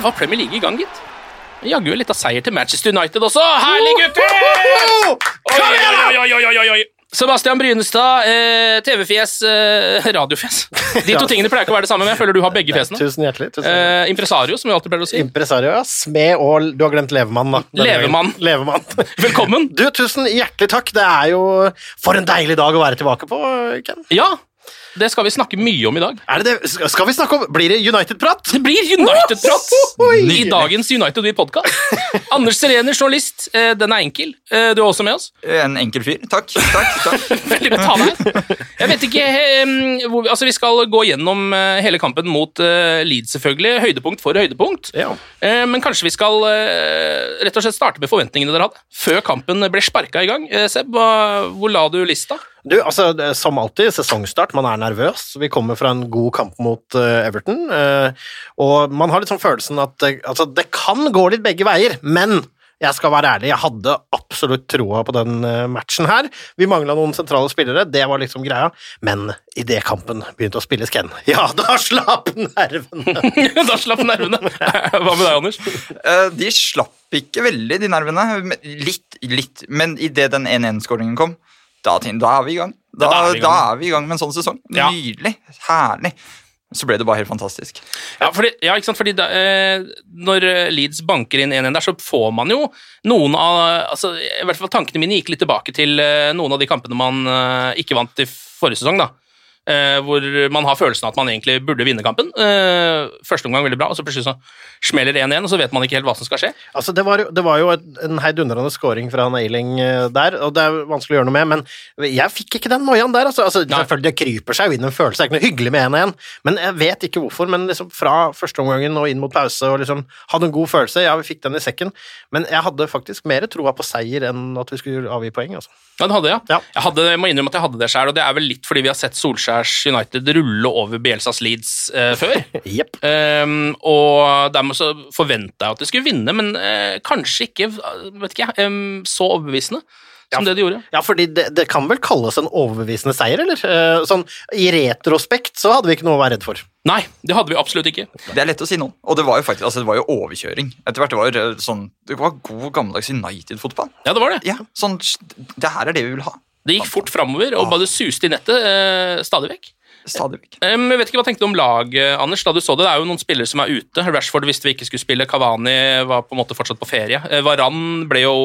Der var Premier League i gang, gitt. Jaggu litt av seier til Manchester United også. Herlig, gutter! Oi, oi, oi, oi, oi. Sebastian Brynestad, eh, TV-fjes, eh, radiofjes. De to tingene pleier ikke å være det samme, men jeg føler du har begge fjesene. Tusen hjertelig. Tusen hjertelig. Eh, impresario, som vi alltid pleier å si. Impresario, ja. Smed og Du har glemt levemann, da. Levemann. Levemann. Velkommen. Du, tusen hjertelig takk. Det er jo For en deilig dag å være tilbake på, Ken. Ja, det skal vi snakke mye om i dag. Er det det? Skal- vi snakke om Blir det United-prat? Det blir United-prat i dagens United We podcast. Anders Serener, journalist. Eh, den er enkel. Eh, du er også med oss. En enkel fyr. Takk. takk, takk. Veldig her. Jeg vet ikke eh, hvor, altså Vi skal gå gjennom hele kampen mot Leeds, selvfølgelig. Høydepunkt for høydepunkt. Ja. Eh, men kanskje vi skal rett og slett starte med forventningene dere hadde før kampen ble sparka i gang. Seb, hvor la du lista? Du, altså, Som alltid, sesongstart. Man er nervøs. Vi kommer fra en god kamp mot uh, Everton. Uh, og man har sånn følelsen at det, altså, det kan gå litt begge veier, men jeg skal være ærlig, jeg hadde absolutt troa på den eh, matchen her. Vi mangla noen sentrale spillere, det var liksom greia. Men idet kampen begynte å spilles, Ken, ja, da slapp nervene! da slapp nervene. Hva med deg, Anders? Eh, De slapp ikke veldig, de nervene. Litt, litt. Men idet den 1-1-skåringen kom, da, da er vi i gang. Da, Da er vi i gang. da er vi i gang med en sånn sesong. Ja. Nydelig. Herlig. Så ble det bare helt fantastisk. Ja, fordi, ja, ikke sant? Fordi da, eh, når eh, Leeds banker inn 1-1 der, så får man jo noen av altså, I hvert fall tankene mine gikk litt tilbake til eh, noen av de kampene man eh, ikke vant i forrige sesong. da. Eh, hvor man har følelsen av at man egentlig burde vinne kampen. Eh, første omgang veldig bra, og så plutselig så smeller det 1-1, og så vet man ikke helt hva som skal skje. Altså, det var, det var jo en heidundrende scoring fra Nailing eh, der, og det er vanskelig å gjøre noe med, men jeg fikk ikke den noiaen der. Altså, altså, selvfølgelig, det kryper seg jo inn en følelse, det er ikke noe hyggelig med 1-1, men jeg vet ikke hvorfor. Men liksom fra førsteomgangen og inn mot pause og liksom hadde en god følelse. Ja, vi fikk den i sekken, men jeg hadde faktisk mer troa på seier enn at vi skulle avgi poeng. Altså. Ja, det hadde jeg. Ja. Jeg, hadde, jeg må innrømme at jeg hadde det sjøl, og det er vel litt fordi vi har sett Solskjærs United rulle over Bielsas Leeds eh, før. yep. Um, og dermed så forventa jeg at de skulle vinne, men eh, kanskje ikke vet ikke, um, så overbevisende som det de gjorde. Ja, fordi det, det kan vel kalles en overbevisende seier, eller? Uh, Sånn, I retrospekt så hadde vi ikke noe å være redd for. Nei, det hadde vi absolutt ikke. Det er lett å si nå. Og det var jo faktisk, altså det var jo overkjøring. Etter hvert det var jo sånn, det var god gammeldags United-fotball. Ja, det var det. Ja, sånn, det her er det vi vil ha. Det gikk fort framover og bare suste i nettet eh, stadig vekk. Stadig vekk. Um, jeg vet ikke hva tenkte du om laget, Anders, da du så det. Det er jo noen spillere som er ute. Rashford visste vi ikke skulle spille. Kavani var på en måte fortsatt på ferie. Eh, Varan ble jo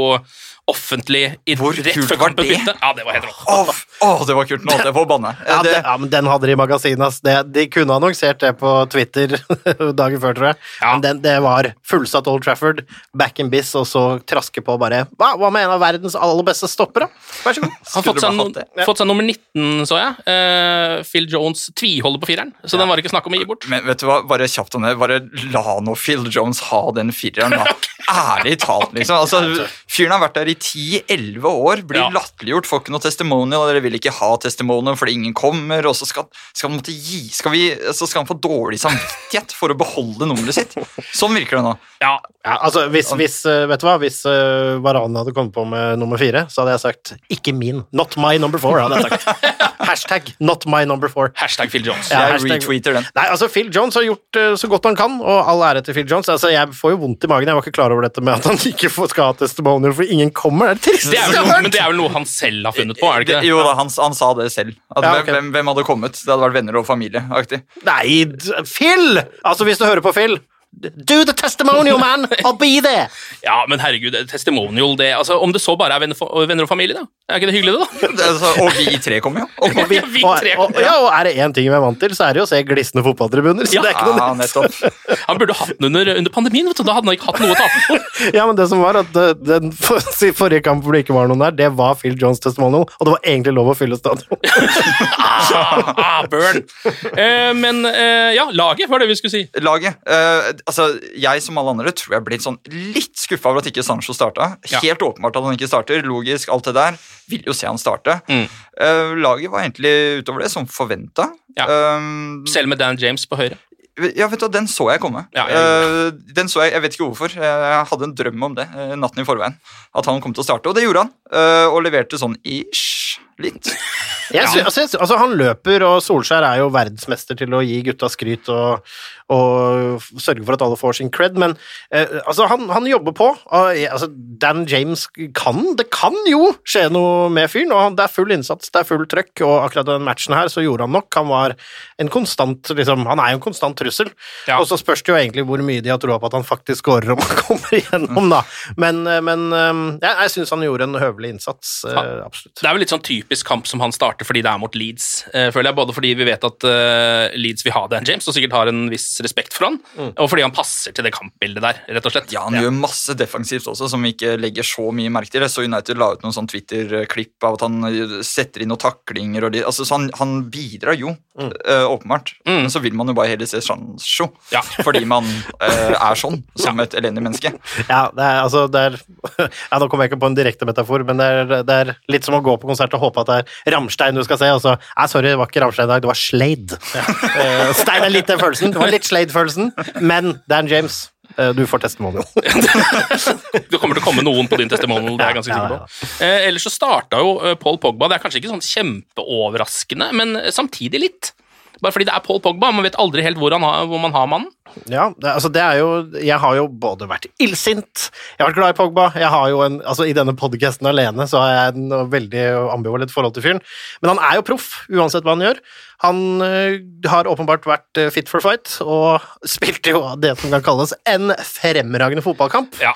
offentlig i, Hvor rett kult før var det? begynte. Ja, det var helt rått. Åh, oh, det var kult. Nå holdt jeg på å banne. Ja, det, ja, men Den hadde de i magasinet. de kunne annonsert det på Twitter dagen før, tror jeg. Ja. Men den, det var fullsatt Old Trafford, back in biz, og så traske på bare Hva, hva med en av verdens aller beste stoppere? Vær så god. Han har fått seg, no fått seg nummer 19, så jeg. Uh, Phil Jones tviholder på fireren, så den var det ikke snakk om å gi bort. Men vet du hva, bare kjapt om det. Bare la nå Phil Jones ha den fireren, da. Ærlig talt, liksom. Altså, fyren har vært der i i 10-11 år blir Ja. latterliggjort, får ikke noe testimonial, og dere vil ikke ha testimonial fordi ingen kommer, og så skal, skal han måtte gi skal vi, Så skal han få dårlig samvittighet for å beholde nummeret sitt. Sånn virker det nå. Ja, Ja, altså, hvis, hvis, eh, vet du hva, hvis uh, Varane hadde kommet på med nummer fire, så hadde jeg sagt 'ikke min'. Not my number four, hadde jeg sagt. Hashtag 'not my number four'. Hashtag Phil Jones. Ja, Jeg hashtag- retweeter den. Nei, altså Phil Jones har gjort uh, så godt han kan, og all ære til Phil Jones. Altså, Jeg får jo vondt i magen. Jeg var ikke klar over dette med at han ikke får, skal ha testimonial fordi ingen kommer. Det er det tristeste jeg har hørt! men det er vel noe han selv har funnet på, er det ikke det? Jo da, han, han sa det selv. At Ja, hvem, ok. hvem, hvem hadde kommet? Det hadde vært venner og familie-aktig. Nei, d- Phil! Altså, hvis du hører på Phil Do the testimonial, man! I'll be there! Ja, men herregud, er testimonial, det altså, Om det så bare er venner, venner og familie, da? Er ikke det hyggelig, det, da? Så- Og vi tre kommer jo. Og, Og, vi, Ja, vi og, tre og, kommer, ja. ja, og er det én ting vi er vant til, så er det jo å se glisne fotballtribuner. Så Ja. det er ikke noe nytt. nettopp. Han burde hatt den under, under pandemien, vet du. Da hadde han ikke hatt noe å tape på. Ja, men det som var at eh, den for, forrige kampen hvor det ikke var noen der, det var Phil Jones testimonial, og det var egentlig lov å fylle stadion. Ah, ah, burn. Uh, men uh, ja, laget var det vi skulle si. Laget. eh, altså, jeg som alle andre tror jeg ble sånn litt skuffa over at ikke Sancho starta. Ja. Helt åpenbart at han ikke starter. Logisk, alt det der. Vil jo se han starte. Mm. Uh, laget var egentlig utover det som forventa. Ja. Selv med Dan James på høyre. ja, vet du, Den så jeg komme. Ja, jeg Eh, den så jeg, jeg vet ikke hvorfor. Jeg hadde en drøm om det eh, natten i forveien. At han kom til å starte, og det gjorde han. og leverte sånn ish litt. Jeg sy- altså, jeg synes, altså, han løper, og Solskjær er jo verdensmester til å gi gutta skryt og, og sørge for at alle får sin cred, men eh, altså, han, han jobber på. Og, altså, Dan James kan Det kan jo skje noe med fyren, og han, det er full innsats, det er full trøkk, og akkurat den matchen her så gjorde han nok. Han var en konstant liksom, Han er jo en konstant trussel, Ja. og så spørs det jo egentlig hvor mye de har troa på at han faktisk skårer om han kommer igjennom, da. Men, eh, men eh, jeg, jeg syns han gjorde en høvelig innsats, eh, absolutt. Det er vel litt sånn typisk kamp som han starter fordi det er mot Leeds. eh, føler jeg, Både fordi vi vet at eh, Leeds vil ha Dan James og sikkert har en viss respekt for han, og fordi han passer til det kampbildet der, rett og slett. Ja, Han gjør masse defensivt også, som vi ikke legger så mye merke til. Jeg så United la ut noen sånn Twitter-klipp av at han eh, setter inn noen taklinger. Og de, altså, så han, han bidrar jo, eh, åpenbart. Mm. Men så vil man jo bare heller se Sancho, Ja. fordi man eh, er sånn, som et elendig menneske. Ja, det er, altså, det er Ja, nå kommer jeg ikke på en direkte metafor, men det er, det er litt som å gå på konsert og håpe at det er Ramstein du skal se, og så Nei, sorry, det var ikke Ramstein i dag, det var Slade. Ja. Stein er litt den følelsen. Det var litt Slade-følelsen, men Dan James, eh, du får testimonial. Det kommer til å komme noen på din testimonial, det er jeg ganske sikker på. Eh, ellers så starta jo eh, Paul Pogba, det er kanskje ikke sånn kjempeoverraskende, men samtidig litt. Bare fordi det er Paul Pogba, man vet aldri helt hvor, han har, hvor man har mannen. Ja, det, altså det er jo Jeg har jo både vært illsint, jeg har vært glad i Pogba Jeg har jo en, altså I denne podcasten alene så har jeg en veldig ambivalent forhold til fyren. Men han er jo proff, uansett hva han gjør. Han øh, har åpenbart vært øh, fit for fight, og spilte jo det som kan kalles en fremragende fotballkamp. Ja.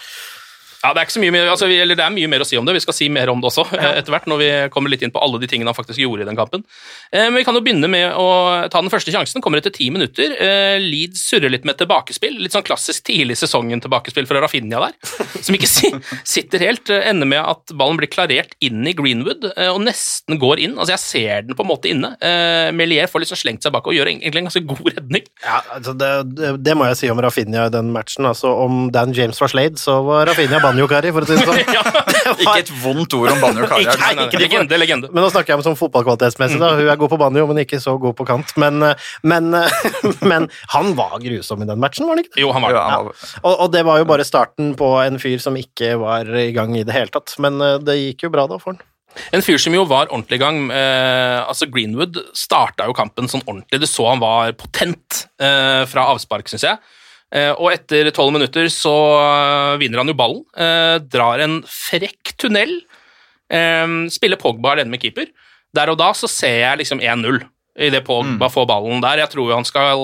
Ja, det er ikke så mye mer, altså, vi, eller det er mye mer å si om det. Vi skal si mer om det også ja. etter hvert, når vi kommer litt inn på alle de tingene han faktisk gjorde i den kampen. Eh, men vi kan jo begynne med å ta den første sjansen. Kommer etter ti minutter. Eh, Leeds surrer litt med tilbakespill. Litt sånn klassisk tidlig i sesongen tilbakespill fra Rafinha der, som ikke si, sitter helt. Eh, ender med at ballen blir klarert inn i Greenwood eh, og nesten går inn. Altså, jeg ser den på en måte inne. Eh, Melier får liksom slengt seg bak og gjør egentlig en ganske god redning. Ja, altså det, det, det må jeg si om Rafinha i den matchen. Altså, om Dan James var Slade, så var Rafinha banjokari, for å si det sånn. Ja. Ikke et vondt ord om Banjo Kari. Ikke- er nei, ikke. Legende, legende. Men nå snakker jeg om sånn fotballkvalitetsmessig. da. Hun er god på banjo, men ikke så god på kant. Men, eh, men, eh, men han var grusom i den matchen, var han ikke? det? Jo, han var det. Ja, Og, og det var jo bare starten på en fyr som ikke var i gang i det hele tatt. Men eh, det gikk jo bra da for han. En fyr som jo var ordentlig i gang. Eh, altså Greenwood starta jo kampen sånn ordentlig. Du så han var potent eh, fra avspark, syns jeg. Eh, og etter tolv minutter så eh, vinner han jo ballen. Eh, drar en frekk tunnel. Spiller Pogba alene med keeper. Der og da så ser jeg liksom 1-0 idet Pogba får ballen der. Jeg tror jo han skal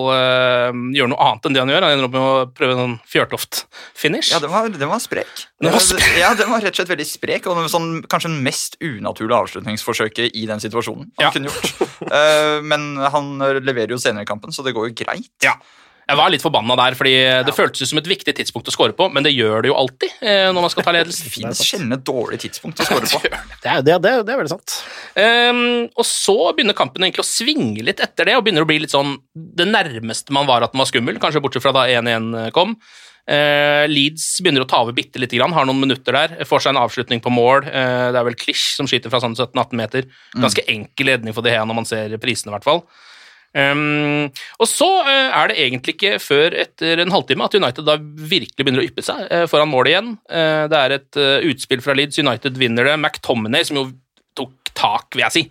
gjøre noe annet enn det han gjør. Han ender opp med å prøve en Fjørtoft-finish. Ja, den var, den var sprek. Den var sprek. Ja, den var rett og slett veldig sprek, og sånn, kanskje den mest unaturlige avslutningsforsøket i den situasjonen han Ja. kunne gjort. Men han leverer jo senere i kampen, så det går jo greit. Ja. Jeg var litt forbanna der, fordi det føltes ut som et viktig tidspunkt å score på, men det gjør det jo alltid eh, når man skal ta ledelse. Det finnes sjelden et dårlig tidspunkt å score på. Det er, det, det, det er veldig sant. Um, og så begynner kampen egentlig å svinge litt etter det, og begynner å bli litt sånn det nærmeste man var at den var skummel, kanskje bortsett fra da 1-1 kom. Uh, Leeds begynner å ta over bitte lite grann, har noen minutter der, får seg en avslutning på mål. Uh, det er vel Klisch som skyter fra sånn 17-18 meter. Ganske enkel redning for det her når man ser prisene, i hvert fall. Um, og så uh, er det egentlig ikke før etter en halvtime at United da virkelig begynner å yppe seg uh, foran målet igjen. Uh, det er et utspill fra Leeds, United vinner det. McTominay, som jo tok tak, vil jeg si.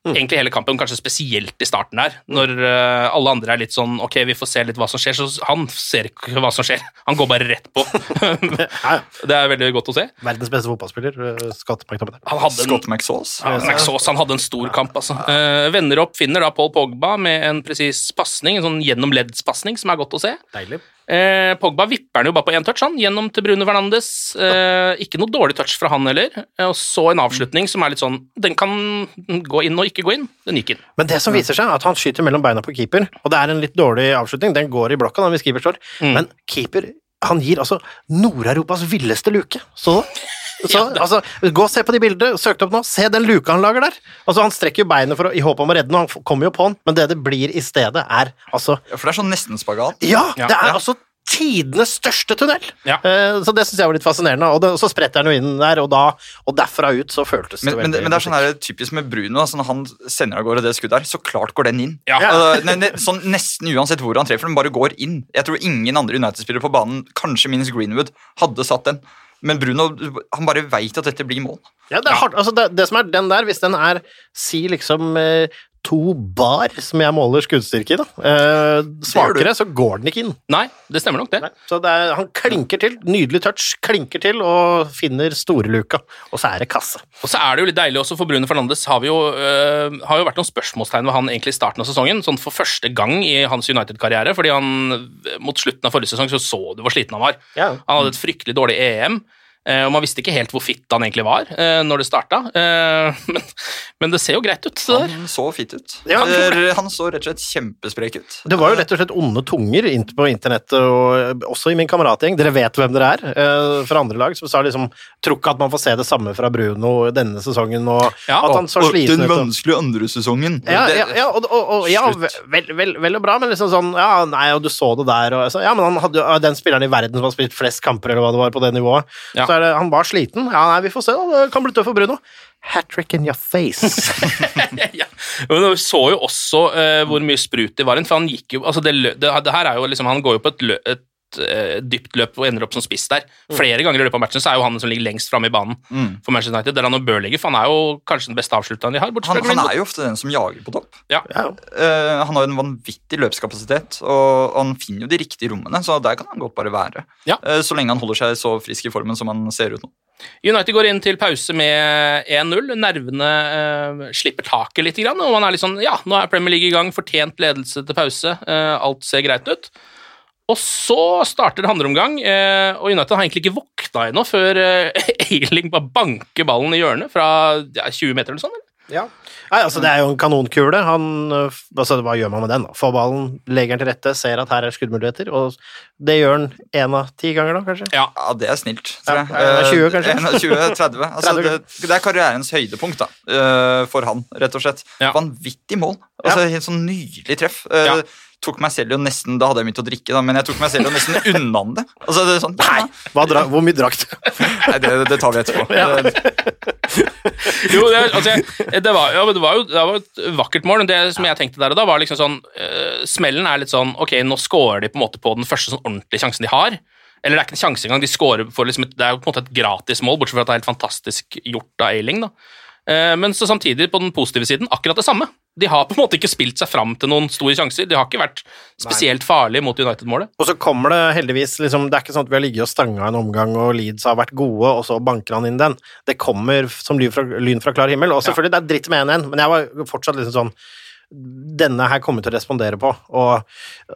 Mm. Egentlig hele kampen, kanskje spesielt i starten der, når uh, alle andre er litt sånn Ok, vi får se litt hva som skjer, så han ser ikke hva som skjer. Han går bare rett på. det er veldig godt å se. Verdens beste fotballspiller, Scott McTominay. Han hadde en, Scott McSauce. Ja, McSauce, han hadde en stor kamp, altså. Uh, vender opp, finner da Paul Pogba med en presis pasning, en sånn gjennom ledds-pasning, som er godt å se. Deilig. Eh, Pogba vipper den jo bare på én touch, han, gjennom til Bruno Fernandes. Eh, ikke noe dårlig touch fra han heller. Eh, og så en avslutning som er litt sånn Den kan gå inn og ikke gå inn. Den gikk inn. Men det som viser seg, er at han skyter mellom beina på keeper, og det er en litt dårlig avslutning. Den går i blokka hvis keeper står, mm. men keeper han gir altså Nord-Europas villeste luke. Så så, ja, altså, gå og se på de bildene. Søk det opp nå. Se den luka han lager der. Altså, Han strekker jo beinet for å, i håp om å redde den, han kommer jo på den, men det det blir i stedet, er altså Ja, For det er sånn nesten-spagat? Ja, det er ja. altså tidenes største tunnel! Ja. Uh, så det syns jeg var litt fascinerende. Og, det, og, så spretter han jo inn der, og, da, og derfra ut så føltes men, det veldig men, men det er sånn her, typisk med Bruno. Altså når han sender av gårde det skuddet der, så klart går den inn. Ja. Uh, ne, ne, sånn Nesten uansett hvor han treffer, den bare går inn. Jeg tror ingen andre United-spillere på banen, kanskje minst Greenwood, hadde satt den. Men Bruno han bare veit at dette blir mål. Ja, det, er hardt. Altså, det, det, som er den der, hvis den er si liksom eh, to bar, som jeg måler skuddstyrke i, da. Eh, svakere, så går den ikke inn. Nei, det stemmer nok, det. Nei, så det er, han klinker til. Nydelig touch. Klinker til og finner storeluka. Og så er det kasse. Og så er det jo litt deilig også, for Brune Fernandes har, jo, øh, har jo vært noen spørsmålstegn ved han egentlig i starten av sesongen, sånn for første gang i hans United-karriere, fordi han mot slutten av forrige sesong så så du hvor sliten han var. Ja. Han hadde et fryktelig dårlig EM. Uh, og man visste ikke helt hvor fit han egentlig var uh, når det starta, uh, men, men, det ser jo greit ut. Han så fit ut. Ja, han så rett og slett kjempesprek ut. Det var jo rett og slett onde tunger på internettet, og også i min kameratgjeng. Dere vet hvem dere er fra andre lag, som sa liksom Tror ikke at man får se det samme fra Bruno denne sesongen, og ja, at han så sliten ut. Den vanskelige andre sesongen. Ja, ja, ja, og, og, og, ja vel, vel, vel, og bra, men liksom sånn Ja, nei, og du så det der, og Ja, men han hadde jo den spilleren i verden som har spilt flest kamper, eller hva det var, på det nivået. Ja så er det, han var sliten. Ja, nei, vi får se, da. Det kan bli tøft for Bruno. Hat trick in your face. ja. Men Vi så jo også uh, hvor mye sprut det var inn, for han gikk jo altså det, det, det, her er jo liksom, Han går jo på et, et dypt løp og ender opp som spiss der. Mm. Flere ganger i løpet av matchen så er jo han som ligger lengst framme i banen mm. for Manchester United. Der han bør ligge, for han er jo kanskje den beste avslutteren de har. Han, han, er jo ofte den som jager på topp. Ja. Ja. Uh, han har jo en vanvittig løpskapasitet, og han finner jo de riktige rommene, så der kan han godt bare være. Ja. Uh, så lenge han holder seg så frisk i formen som han ser ut nå. United går inn til pause med 1-0. Nervene uh, slipper taket litt, og man er litt sånn Ja, nå er Premier League i gang, fortjent ledelse til pause. Uh, alt ser greit ut. Og så starter andre omgang, uh, og United har egentlig ikke våkna ennå før Eiling bare banker ballen i hjørnet fra ja, 20 meter eller sånn. Eller? Ja. Nei, altså Det er jo en kanonkule. Han, altså, hva gjør man med den? da? Får ballen, legger den til rette, ser at her er skuddmuligheter, og det gjør han én av ti ganger, da, kanskje? Ja, ja det er snilt, tror jeg. Ja, 20, kanskje? 20, 30. Altså, 30. Det, det, er karrierens høydepunkt da, for han, rett og slett. Ja. Vanvittig mål. Altså, Helt sånn nydelig treff. Uh, tok meg selv jo nesten Da hadde jeg begynt å drikke, da, men jeg tok meg selv jo nesten unna det. Altså, det sånn, Nei, dra, Hvor mye drakk du? Nei, det, det, tar vi etterpå. Ja. jo, det, altså, det, var, ja, det, var, jo det var et vakkert mål. Det som jeg tenkte der og da, var liksom sånn uh, Smellen er litt sånn Ok, nå scorer de på en måte på den første sånn ordentlige sjansen de har. Eller det er ikke en sjanse engang. De scorer for liksom et, det er jo på en måte et gratis mål, bortsett fra at det er helt fantastisk gjort av Eiling. da. Uh, men så samtidig, på den positive siden, akkurat det samme. De har på en måte ikke spilt seg fram til noen store sjanser. De har ikke vært spesielt farlige mot United-målet. Og så kommer det heldigvis liksom, Det er ikke sånn at vi har ligget og stanga en omgang, og Leeds har vært gode, og så banker han inn den. Det kommer som lyn fra, lyn fra klar himmel. Og selvfølgelig, ja. det er dritt med 1-1, men jeg var fortsatt liksom sånn denne her kommer til å respondere på, og,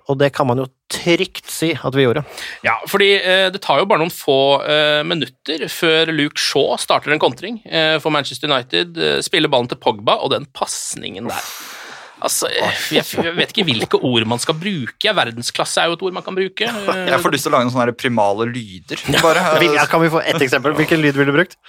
og, det kan man jo trygt si at vi gjorde. Ja, fordi eh, det tar jo bare noen få eh, minutter før Luke Shaw starter en kontring eh, for Manchester United. Eh, spiller ballen til Pogba, og den pasningen der Altså, jeg, jeg vet ikke hvilke ord man skal bruke. Verdensklasse er jo et ord man kan bruke. Jeg får lyst til å lage noen sånne primale lyder. Bare. Ja, kan vi få ett eksempel? Hvilken lyd ville du brukt?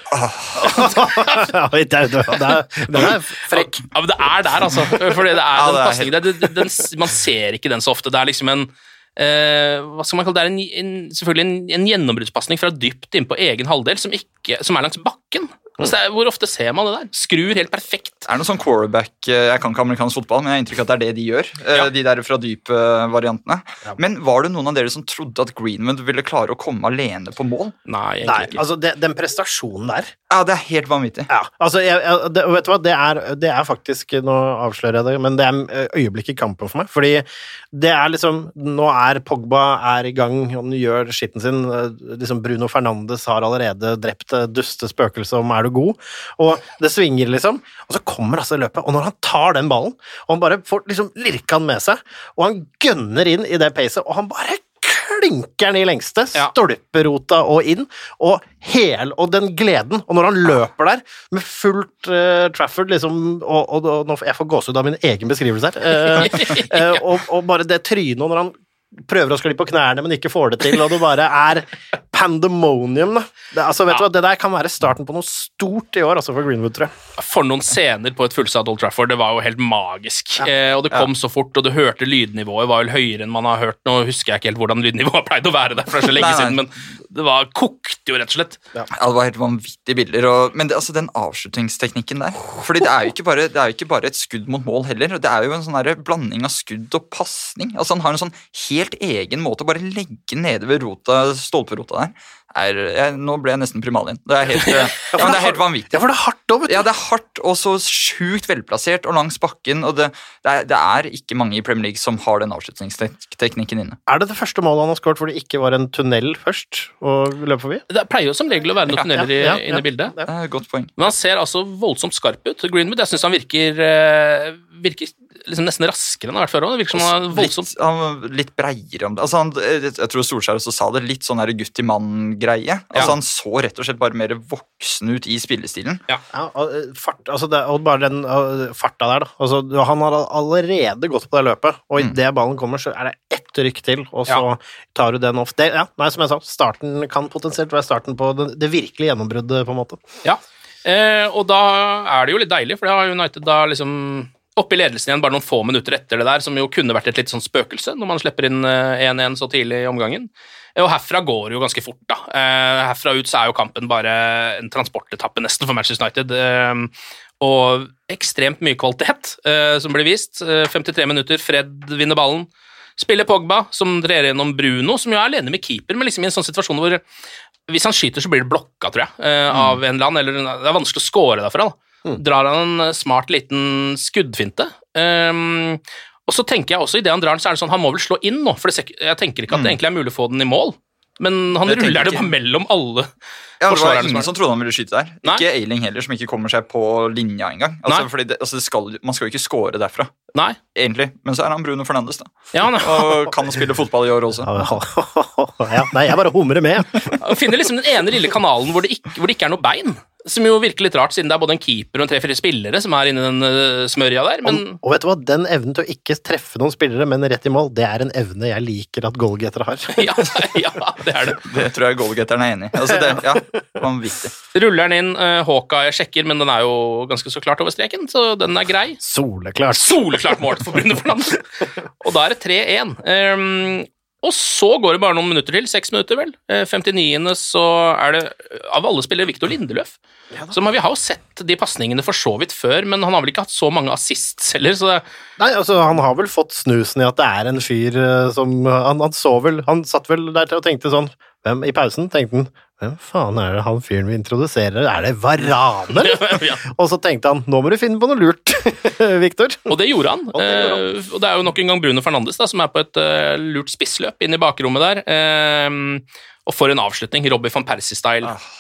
Er- er- Den er frekk. Ja, men det er der, altså. Fordi det er Ja, den det er pasningen det- det- den- Man ser ikke den så ofte. Det er liksom en Uh, hva skal man kalle det? Det er en, en, selvfølgelig en, en gjennombruddspasning fra dypt inn på egen halvdel som, ikke, som er langs bakken. Altså, er, hvor ofte ser man det der? Skrur helt perfekt. Er det noe sånn quarterback eh, Jeg kan ikke amerikansk fotball, men jeg har inntrykk av at det er det de gjør. eh, Ja. De der fra dyp-variantene. Men var det noen av dere som trodde at Greenwood ville klare å komme alene på mål? Nei, egentlig Nei, ikke. altså det, den prestasjonen der Ja, det er helt vanvittig. Ja, altså, jeg, jeg, det, vet du hva, det er, det er faktisk Nå avslører jeg det, men det er øyeblikket øyeblikk i kampen for meg. Fordi det er liksom Nå er Pogba er i gang, og han gjør skitten sin. eh, Liksom Bruno Fernandes har allerede drept det duste spøkelset om 'er du god'? Og det svinger, liksom. Og så kommer altså løpet, og når han tar den ballen, og han bare får liksom lirka den med seg, og han gønner inn i det pacet, og han bare klinker den i lengste, Ja. stolperota og inn, og hel, og den gleden, og når han løper der med fullt uh, Trafford, liksom, og, og, og jeg får gåsehud av min egen beskrivelse her, Uh, uh, og, og bare det trynet, og når han prøver å skli på knærne, men ikke får det til, og det bare er pandemonium, da. Det, altså, vet du Ja. hva, det der kan være starten på noe stort i år, altså, for Greenwood, tror jeg. For noen scener på et fullsatt Old Trafford, det var jo helt magisk. Eh, og det kom så fort, og du hørte lydnivået var vel høyere enn man har hørt. Nå husker jeg ikke helt hvordan lydnivået pleide å være der, for det er så lenge Nei, nei. siden, men det var kokte jo, rett og slett. Ja, det var helt vanvittige bilder. Og, men det, altså, den avslutningsteknikken der Fordi det er, jo ikke bare, det er jo ikke bare et skudd mot mål heller. Det er jo en sånn blanding av skudd og pasning. Altså, han har en sånn helt egen måte å bare legge nede ved rota, stolperota der. Er, jeg, nå ble jeg nesten primal igjen. Det er helt, eh, ja, men det er helt vanvittig. Ja, for det er hardt òg, vet du. Ja, det er hardt og så sjukt velplassert og langs bakken. og det, det, er, det er ikke mange i Premier League som har den avslutningsteknikken inne. Er det det første målet han har skåret hvor det ikke var en tunnel først å løpe forbi? Det pleier jo som regel å være noen tunneler i- ja, ja, inne i bildet. Det er et godt poeng. Men han ser altså voldsomt skarp ut. Greenwood, jeg syns han virker, eh, virker liksom nesten raskere enn han har vært før òg. Det virker som han er voldsomt Litt, han litt breiere om det. Altså, han, jeg tror Solskjær også sa det, litt sånn her gutt i mann-greie. Altså, Ja. Han så rett og slett bare mer voksen ut i spillestilen. Ja, og, eh, fart, altså det, og bare den og, farta der, da. Altså, han har allerede gått på det løpet, og Mm. idet ballen kommer, så er det ett rykk til, og så tar du den off. Det, ja, nei, som jeg sa, starten kan potensielt være starten på det, det virkelige gjennombruddet, på en måte. Ja. Eh, og da er det jo litt deilig, for det har United da liksom oppe i ledelsen igjen bare noen få minutter etter det der, som jo kunne vært et litt sånn spøkelse når man slipper inn eh, 1-1 så tidlig i omgangen. Eh, Og herfra går det jo ganske fort, da. Eh, herfra ut så er jo kampen bare en transportetappe nesten for Manchester United. Eh, og ekstremt mye kvalitet eh, som blir vist. Eh, 53 minutter, Fred vinner ballen. Spiller Pogba, som drer gjennom Bruno, som jo er alene med keeper, men liksom i en sånn situasjon hvor hvis han skyter, så blir det blokka, tror jeg, eh, av en eller annen. Eller det er vanskelig å score derfra. da. Drar han en smart liten skuddfinte. Um, og så tenker jeg også, idet han drar den, så er det sånn, han må vel slå inn nå. For det, jeg tenker ikke at det egentlig er mulig å få den i mål. Men han Det ruller det bare mellom alle Ja, det var ingen som er- trodde han ville skyte der. Nei. Ikke Ailing heller, som ikke kommer seg på linja engang. Altså, det, altså, det skal, man skal jo ikke score derfra, Nei. egentlig. Men så er han Bruno Fernandes, da. Ja, han Og kan spille fotball i år også. Ja, nei, jeg bare humrer med. han finner liksom den ene lille kanalen hvor det, ikke, hvor det ikke er noe bein. Som jo virker litt rart, siden det er både en keeper og en tre-fire spillere som er inni den uh, smørja der. Men Og, og vet du hva, den evnen til å ikke treffe noen spillere, men rett i mål, det er en evne jeg liker at goalgettere har. ja, ja, det er det. Det tror jeg goalgetteren er enig i. Altså, det, ja, vanvittig. Ruller den inn, uh, Hawkeye sjekker, men den er jo ganske så klart over streken, så den er grei. Soleklart. Soleklart mål for Fernandes! Og da er det 3-1. Um, og så går det bare noen minutter til, seks minutter vel. Eh, 59. så er det av alle spillere Victor Lindeløf. Som vi har jo sett de pasningene for så vidt før, men han har vel ikke hatt så mange assists heller, så det, Nei, altså, han har vel fått snusen i at det er en fyr eh, som han, han så vel Han satt vel der til og tenkte sånn hvem, I pausen tenkte han Hvem faen er det han fyren vi introduserer? Er det Varane, ja. Og så tenkte han nå må du finne på noe lurt, Victor. Og det gjorde han. Og det gjorde han. Eh, og det er jo nok en gang Bruno Fernandes da, som er på et uh, lurt spissløp inn i bakrommet der. Eh, og for en avslutning. Robbie van Persie-style. Ah.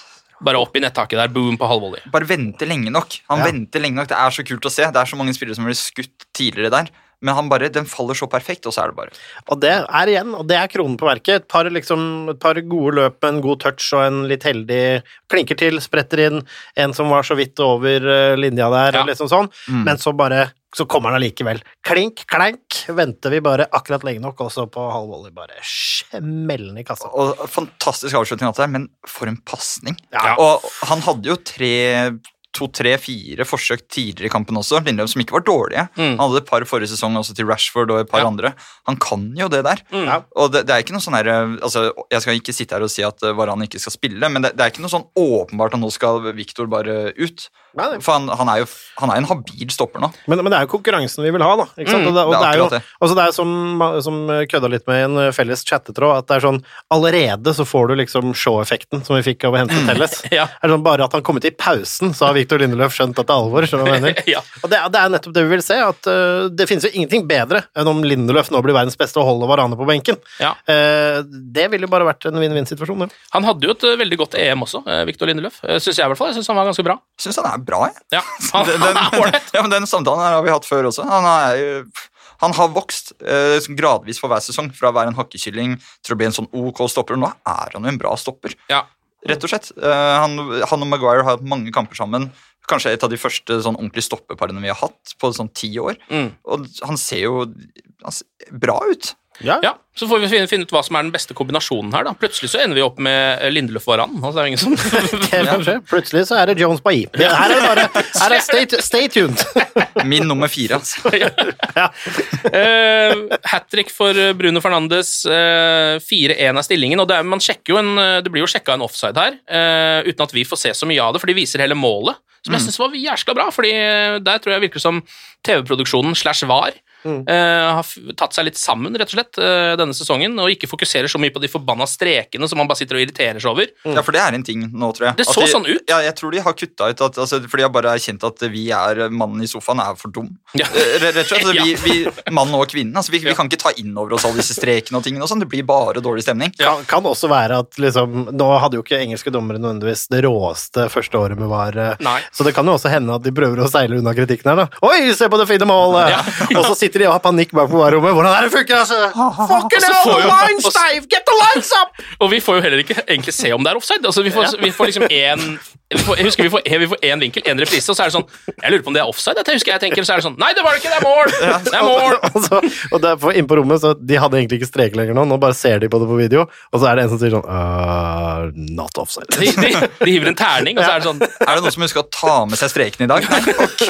Bare opp i nettaket der, boom på halvvolley. Bare vente lenge nok. Han Ja. venter lenge nok. Det er så kult å se. Det er så mange spillere som blir skutt tidligere der. Men han bare, den faller så perfekt, og så er det bare Og det er igjen, og det er kronen på verket. Et par, liksom, et par gode løp med en god touch og en litt heldig Klinker til, spretter inn, en som var så vidt over eh, linja der, Ja. liksom sånn. Mm. Men så bare så kommer han allikevel. Klink, klank. Venter vi bare akkurat lenge nok, og så på halv volley bare smellende i kassa. Og Fantastisk avslutning, alt det der, men for en pasning. Ja. Og han hadde jo tre to, tre, fire forsøk tidligere i kampen også, Lindløv, som ikke var dårlige. Mm. Han hadde et par forrige sesong også til Rashford og et par Ja. andre. Han kan jo det der. Mm. Og det, det er ikke noe sånn her, altså, Jeg skal ikke sitte her og si at eh, Varan ikke skal spille, men det, det er ikke noe sånn åpenbart at nå skal Victor bare ut. Nei, nei. For han, han er jo han er en habil stopper nå. Men, men det er jo konkurransen vi vil ha, da. Ikke sant? Mm, og det, og det er det er jo, altså det er som, som kødda litt med i en felles chattetråd, at det er sånn Allerede så får du liksom show-effekten som vi fikk av å hente Telles. Ja. Sånn, bare at han kom ut i pausen, så har Victor Lindeløf skjønt at det er alvor. skjønner du hva jeg mener? Ja. Og det, er- det er nettopp det vi vil se, at uh, det finnes jo ingenting bedre enn om Lindeløf nå blir verdens beste og holder Varane på benken. Ja. Uh, det ville jo bare vært en vinn-vinn-situasjon. Ja. Han hadde jo et eh, veldig godt EM også, Victor Lindeløf. Syns jeg i hvert fall. Jeg syns han var ganske bra. Syns han er bra, jeg. Ja, han, Den, han er ålreit. ja, men den samtalen her har vi hatt før også. Han, er, jo- han har vokst eh, gradvis for hver sesong, fra å være en hakkekylling til å bli en sånn OK stopper. Nå er han jo en bra stopper, Ja. Rett og slett. Eh, han, han og Maguire har hatt mange kamper sammen. Kanskje et av de første sånn ordentlige stoppeparene vi har hatt på sånn ti år. Mm. Og han ser jo han ser bra ut. Ja. Ja, Så får vi finne, finne ut hva som er den beste kombinasjonen her. da. Plutselig så ender vi opp med eh, Lindeløf Varan. Altså, det er ingen som... Plutselig så er det Jones Bailly. Det- Her er det bare her er stay, stay tuned. Min nummer fire. Altså. Uh, Hat trick for eh, Bruno Fernandes. Uh, 4-1 er stillingen. og det, er, man sjekker jo en, det blir jo sjekka en offside her, uh, uten at vi får se så mye av det, for de viser hele målet. Som jeg syns var jæskla bra, fordi der tror jeg virker som TV-produksjonen slash VAR eh, har tatt seg litt sammen, rett og slett, uh, denne sesongen, og ikke fokuserer så mye på de forbanna strekene som man bare sitter og irriterer seg over. Ja, for det er en ting nå, tror jeg. Det At så de, sånn ut. Ja, jeg tror de har kutta ut at, altså, For de har bare erkjent at vi er mannen i sofaen er for dum. Ja. Eh, Rett og slett. Altså, vi, vi, Mannen og kvinnen. Altså, vi, vi kan ikke ta inn over oss alle disse strekene og tingene. og sånn, Det blir bare dårlig stemning. Kan, kan også være at liksom Nå hadde jo ikke engelske dommere nødvendigvis det råeste første året med VAR, Nei. så det kan jo også hende at de prøver å seile unna kritikken her, da. Oi, se på det fine målet! Ja. Og så sitter de og har panikk bak på VAR-rommet. Hvordan er det funker, altså? Fucking så hell, the lines, Dave! Get the lines up! Og vi får jo heller ikke egentlig se om det er offside. Altså, vi, får, vi får liksom én Jeg husker vi får, vi får én vinkel, én reprise, og så er det sånn Jeg lurer på om det er offside. Jeg husker jeg tenker, så er det sånn Nei, det var det ikke! Det er mål! Det er mål! Og, og, og derfor inn på rommet, så de hadde egentlig ikke strek lenger nå, nå bare ser de på det på video, og så er det en som sier sånn uh, Not offside. De, de, de hiver en terning, og så er det sånn Er det noen som husker å ta med seg streken i dag? Nei, ok.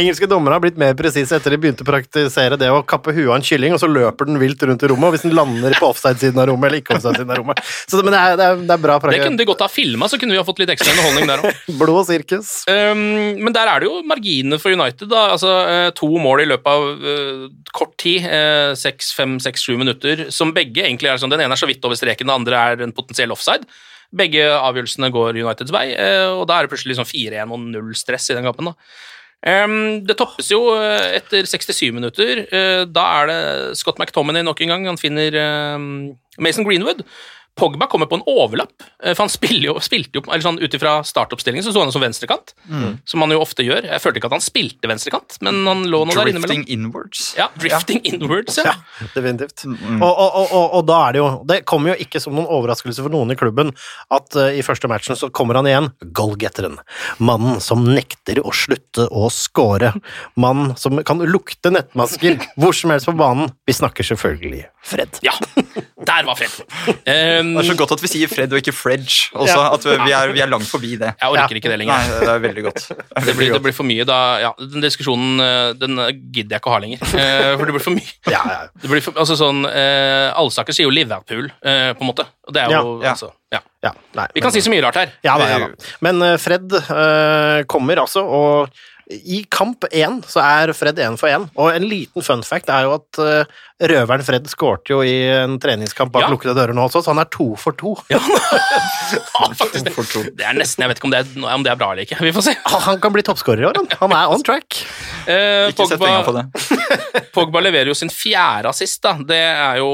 Engelske dommere har blitt mer presise etter de begynte å praktisere det å kappe huet av en kylling, og så løper den vilt rundt i rommet, og hvis den lander på offside-siden av rommet eller ikke offside-siden av rommet. Så, men det er, det er, det er bra Det kunne de godt ha filma, så kunne vi ha fått litt ekstra underholdning der òg. Blod og sirkus. Um, men der er det jo marginene for United. da, altså eh, To mål i løpet av uh, kort tid, eh, seks, fem, seks, sju minutter, som begge egentlig er sånn Den ene er så vidt over streken, den andre er en potensiell offside. Begge avgjørelsene går Uniteds vei, uh, og da er det plutselig liksom 4-1 og null stress i den kampen. da. Um, det toppes jo etter 67 minutter. Uh, da er det Scott McTominay nok en gang. Han finner um, Mason Greenwood. Pogba kommer på en overlapp, eh, for han spilte jo, spilte jo eller sånn Ut ifra startoppstillingen så sto han som venstrekant, som han jo ofte gjør. Jeg følte ikke at han spilte venstrekant, men han lå nå der innimellom. Drifting inwards. Ja, drifting inwards, ja. Ja, definitivt. Og, og, og, og, og da er det jo Det kommer jo ikke som noen overraskelse for noen i klubben at uh, i første matchen så kommer han igjen, goalgetteren. Mannen som nekter å slutte å score. Mannen som kan lukte nettmasker hvor som helst på banen. Vi snakker selvfølgelig Fred. Ja, der var Fred. Um, Det er så godt at vi sier Fred og ikke Fredge. Også, Ja. at vi er, vi er langt forbi det. jeg orker ikke det Nei, lenger. det er veldig godt. Det er Det blir, blir, det blir for mye da Ja, den diskusjonen eh, den eh, gidder jeg ikke å ha lenger. Uh, For det blir for mye. Ja, ja. Det blir for, altså sånn uh, Allsaker sier jo Liverpool, uh, på en måte. Og det er jo Ja, ja. altså Ja. ja nei, Vi kan si så mye rart her. Ja da, ja da. Men Fred eh, kommer altså, og i kamp én så er Fred én for én. Og en liten fun fact er jo at uh, røveren Fred skårte jo i en treningskamp bak Ja. lukkede dører nå også, så han er to for to. Ja, faktisk det. det er nesten Jeg vet ikke om det, er, om det er bra eller ikke. Vi får se. Han kan bli toppskårer i år, han. Han er on track. Eh, Ikke sett penger på det. Pogba leverer jo sin fjerde assist. da. Det er jo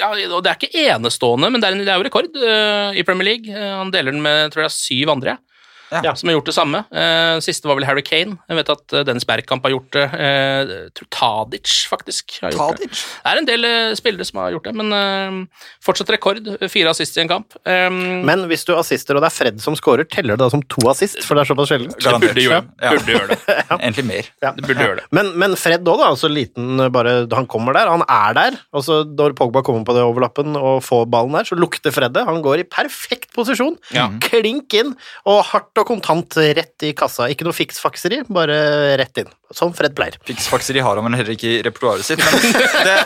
ja, og Det er ikke enestående, men det er, en, det er jo rekord uh, i Premier League. Han deler den med tror jeg, syv andre. Ja. som har gjort det samme. Eh, siste var vel Harry Kane. Jeg vet at uh, Dennis Bergkamp har gjort det. Eh, tror Tadic, faktisk. har gjort Tadic? Det. det er en del uh, spillere som har gjort det, men fortsatt rekord. Fire assist i en kamp. Um, men hvis du assister, og det er Fred som scorer, teller det da som to assist? For det er såpass sjelden? Det burde gjøre, ja. burde gjøre det. ja. Egentlig mer. Ja. Det burde gjøre det. Men, men Fred òg, da. Altså liten bare Han kommer der, han er der. Og så når Pogba kommer på det overlappen og får ballen der, så lukter Fred det. Han går i perfekt posisjon. Ja. Klink inn, og hardt og kontant rett i kassa. Ikke noe fiksfakseri, bare rett inn. Som Fred pleier. Fiksfakseri har han vel heller ikke i repertoaret sitt. Men det,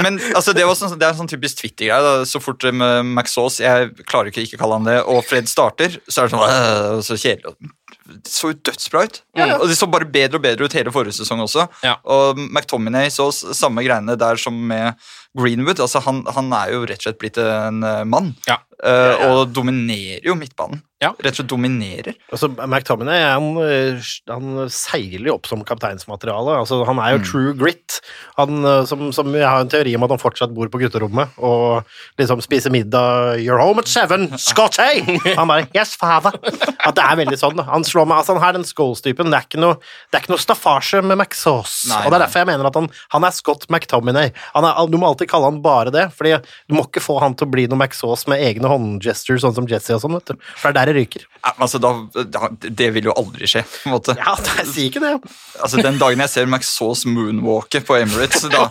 men altså, det, sånn, det, er en sånn typisk Twitter-greie. Så fort med McSauce Jeg klarer ikke å ikke kalle han det. Og Fred starter, så er det sånn øh, så kjedelig. Det så jo dødsbra ut. Ja, ja. Og det så bare bedre og bedre ut hele forrige sesong også. Ja. Og McTominay så samme greiene der som med Greenwood. altså Han, han er jo rett og slett blitt en uh, mann. Uh, og dominerer jo midtbanen. Rett og slett dominerer. Altså, McTominay han, eh, han seiler jo opp som kapteinsmateriale. Altså, han er jo mm. true grit. Han, som, som, Jeg har en teori om at han fortsatt bor på gutterommet og liksom spiser middag 'You're home at seven, Scotty!' Han bare 'Yes, father'. At det er veldig sånn. Han slår meg, altså Han har den Scholes-typen. Det er ikke noe, det er ikke noe staffasje med McSauce. Og det er derfor jeg mener at han, han er Scott McTominay. Er, du må alltid kalle han bare det, Fordi du må ikke få han til å bli noe McSauce med egne håndgestures, sånn som Jesse og sånn. vet du. For det er der det ryker. Ja, altså, da, da, det vil jo aldri skje. på en måte. Ja, jeg sier ikke det. Altså, Den dagen jeg ser McSauce moonwalke på Emirates, da,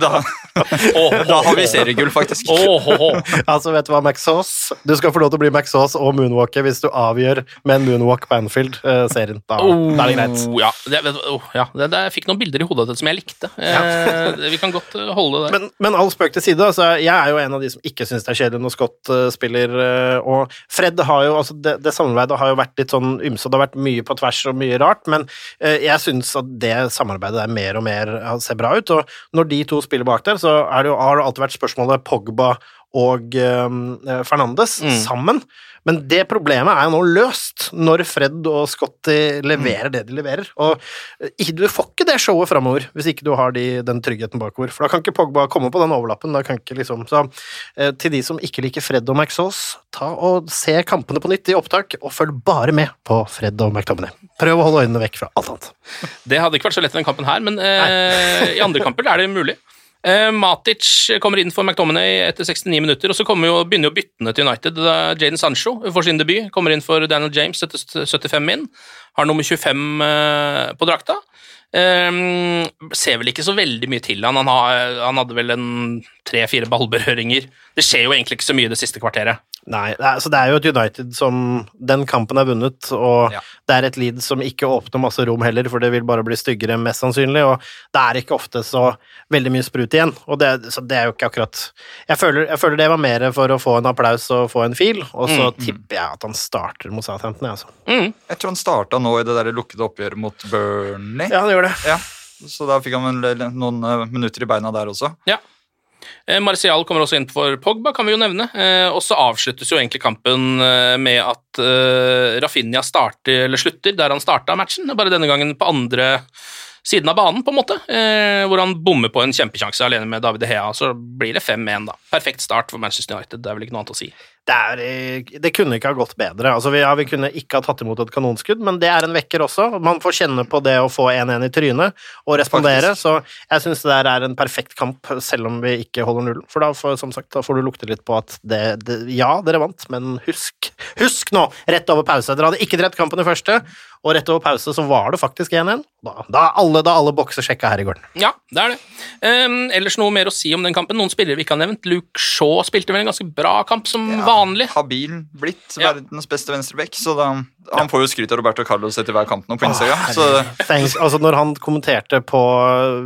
da, da har vi seriegull, faktisk. altså, vet du hva, McSauce? Du skal få lov til å bli McSauce og moonwalke hvis du avgjør med en moonwalk på Anfield-serien. Da, oh, da, er det greit. Ja, det, oh, ja. Det, det, jeg fikk noen bilder i hodet av det som jeg likte. Eh, vi kan godt eh, holde det der. Men, men all spøk til side, altså, jeg er jo en av de som ikke syns det er kjedelig når Scott uh, spiller, uh, og Fred har jo altså det, det, samarbeidet har jo vært litt sånn ymse, det har vært mye på tvers og mye rart, men uh, jeg syns at det samarbeidet der mer og mer ser bra ut, og når de to spiller bak der, så det jo, har det alltid vært spørsmålet Pogba og Fernandes mm. sammen. Men det problemet er jo nå løst når Fred og Scotty leverer det de leverer. Og eh, du får ikke det showet framover hvis ikke du har de, den tryggheten bakover. For da kan ikke Pogba komme på den overlappen. Da kan ikke liksom, så eh, til de som ikke liker Fred og McSauce, ta og se kampene på nytt i opptak, og følg bare med på Fred og McTominay. Prøv å holde øynene vekk fra alt annet. Det hadde ikke vært så lett i den kampen her, men eh, i andre kamper er det mulig. Uh, Matic kommer inn for McTominay etter 69 minutter, og så jo, begynner jo byttene til United. Jaden Sancho får sin debut, kommer inn for Daniel James etter 75 min. Har nummer 25 uh, eh, på drakta. Um, ser vel ikke så veldig mye til han. Han, har, han hadde vel en tre-fire ballberøringer. Det skjer jo egentlig ikke så mye det siste kvarteret. Nei, altså det er jo et United som Den kampen er vunnet, og ja. det er et Leeds som ikke åpner masse rom heller, for det vil bare bli styggere, mest sannsynlig, og det er ikke ofte så veldig mye sprut igjen, og det, så det er jo ikke akkurat jeg føler, jeg føler, det var mer for å få en applaus og få en fil, og så mm. tipper jeg at han starter mot Southampton, jeg, altså. Mm. Jeg tror han starta nå i det der lukkede oppgjøret mot Burnley. Ja, han gjorde det. Ja. Så da fikk han vel noen eh, minutter i beina der også. Ja. Eh, Martial kommer også inn for Pogba, kan vi jo nevne. Eh, og så avsluttes jo egentlig kampen eh, med at Rafinha starter, eller slutter der han starta matchen, bare denne gangen på andre siden av banen, på en måte, hvor han bommer på en kjempekjanse alene med David Hea. Så blir det 5-1, da. Perfekt start for Manchester United, det er vel ikke noe annet å si det, er, eh, det, kunne ikke ha gått bedre. Altså, vi, ja, vi, kunne ikke ha tatt imot et kanonskudd, men det er en vekker også. Man får kjenne på det å få 1-1 i trynet og respondere. Faktisk. Så jeg syns det der er en perfekt kamp, selv om vi ikke holder nullen. For da får, som sagt, da får du lukte litt på at det, det, Ja, dere vant, men husk Husk nå, rett over pause! Dere hadde ikke drept kampen i første, og rett over pause så var det faktisk 1-1. Da, da, alle, da alle bokser sjekka her i gården. Ja, det er det. Um, ellers noe mer å si om den kampen. Noen spillere vi ikke har nevnt. Luke Shaw spilte vel en ganske bra kamp som ja. var vanlig. Habil blitt ja. verdens beste venstreback, så da, han får jo skryt av Roberto Carlos etter hver kamp nå på Instagram. Oh, altså Når han kommenterte på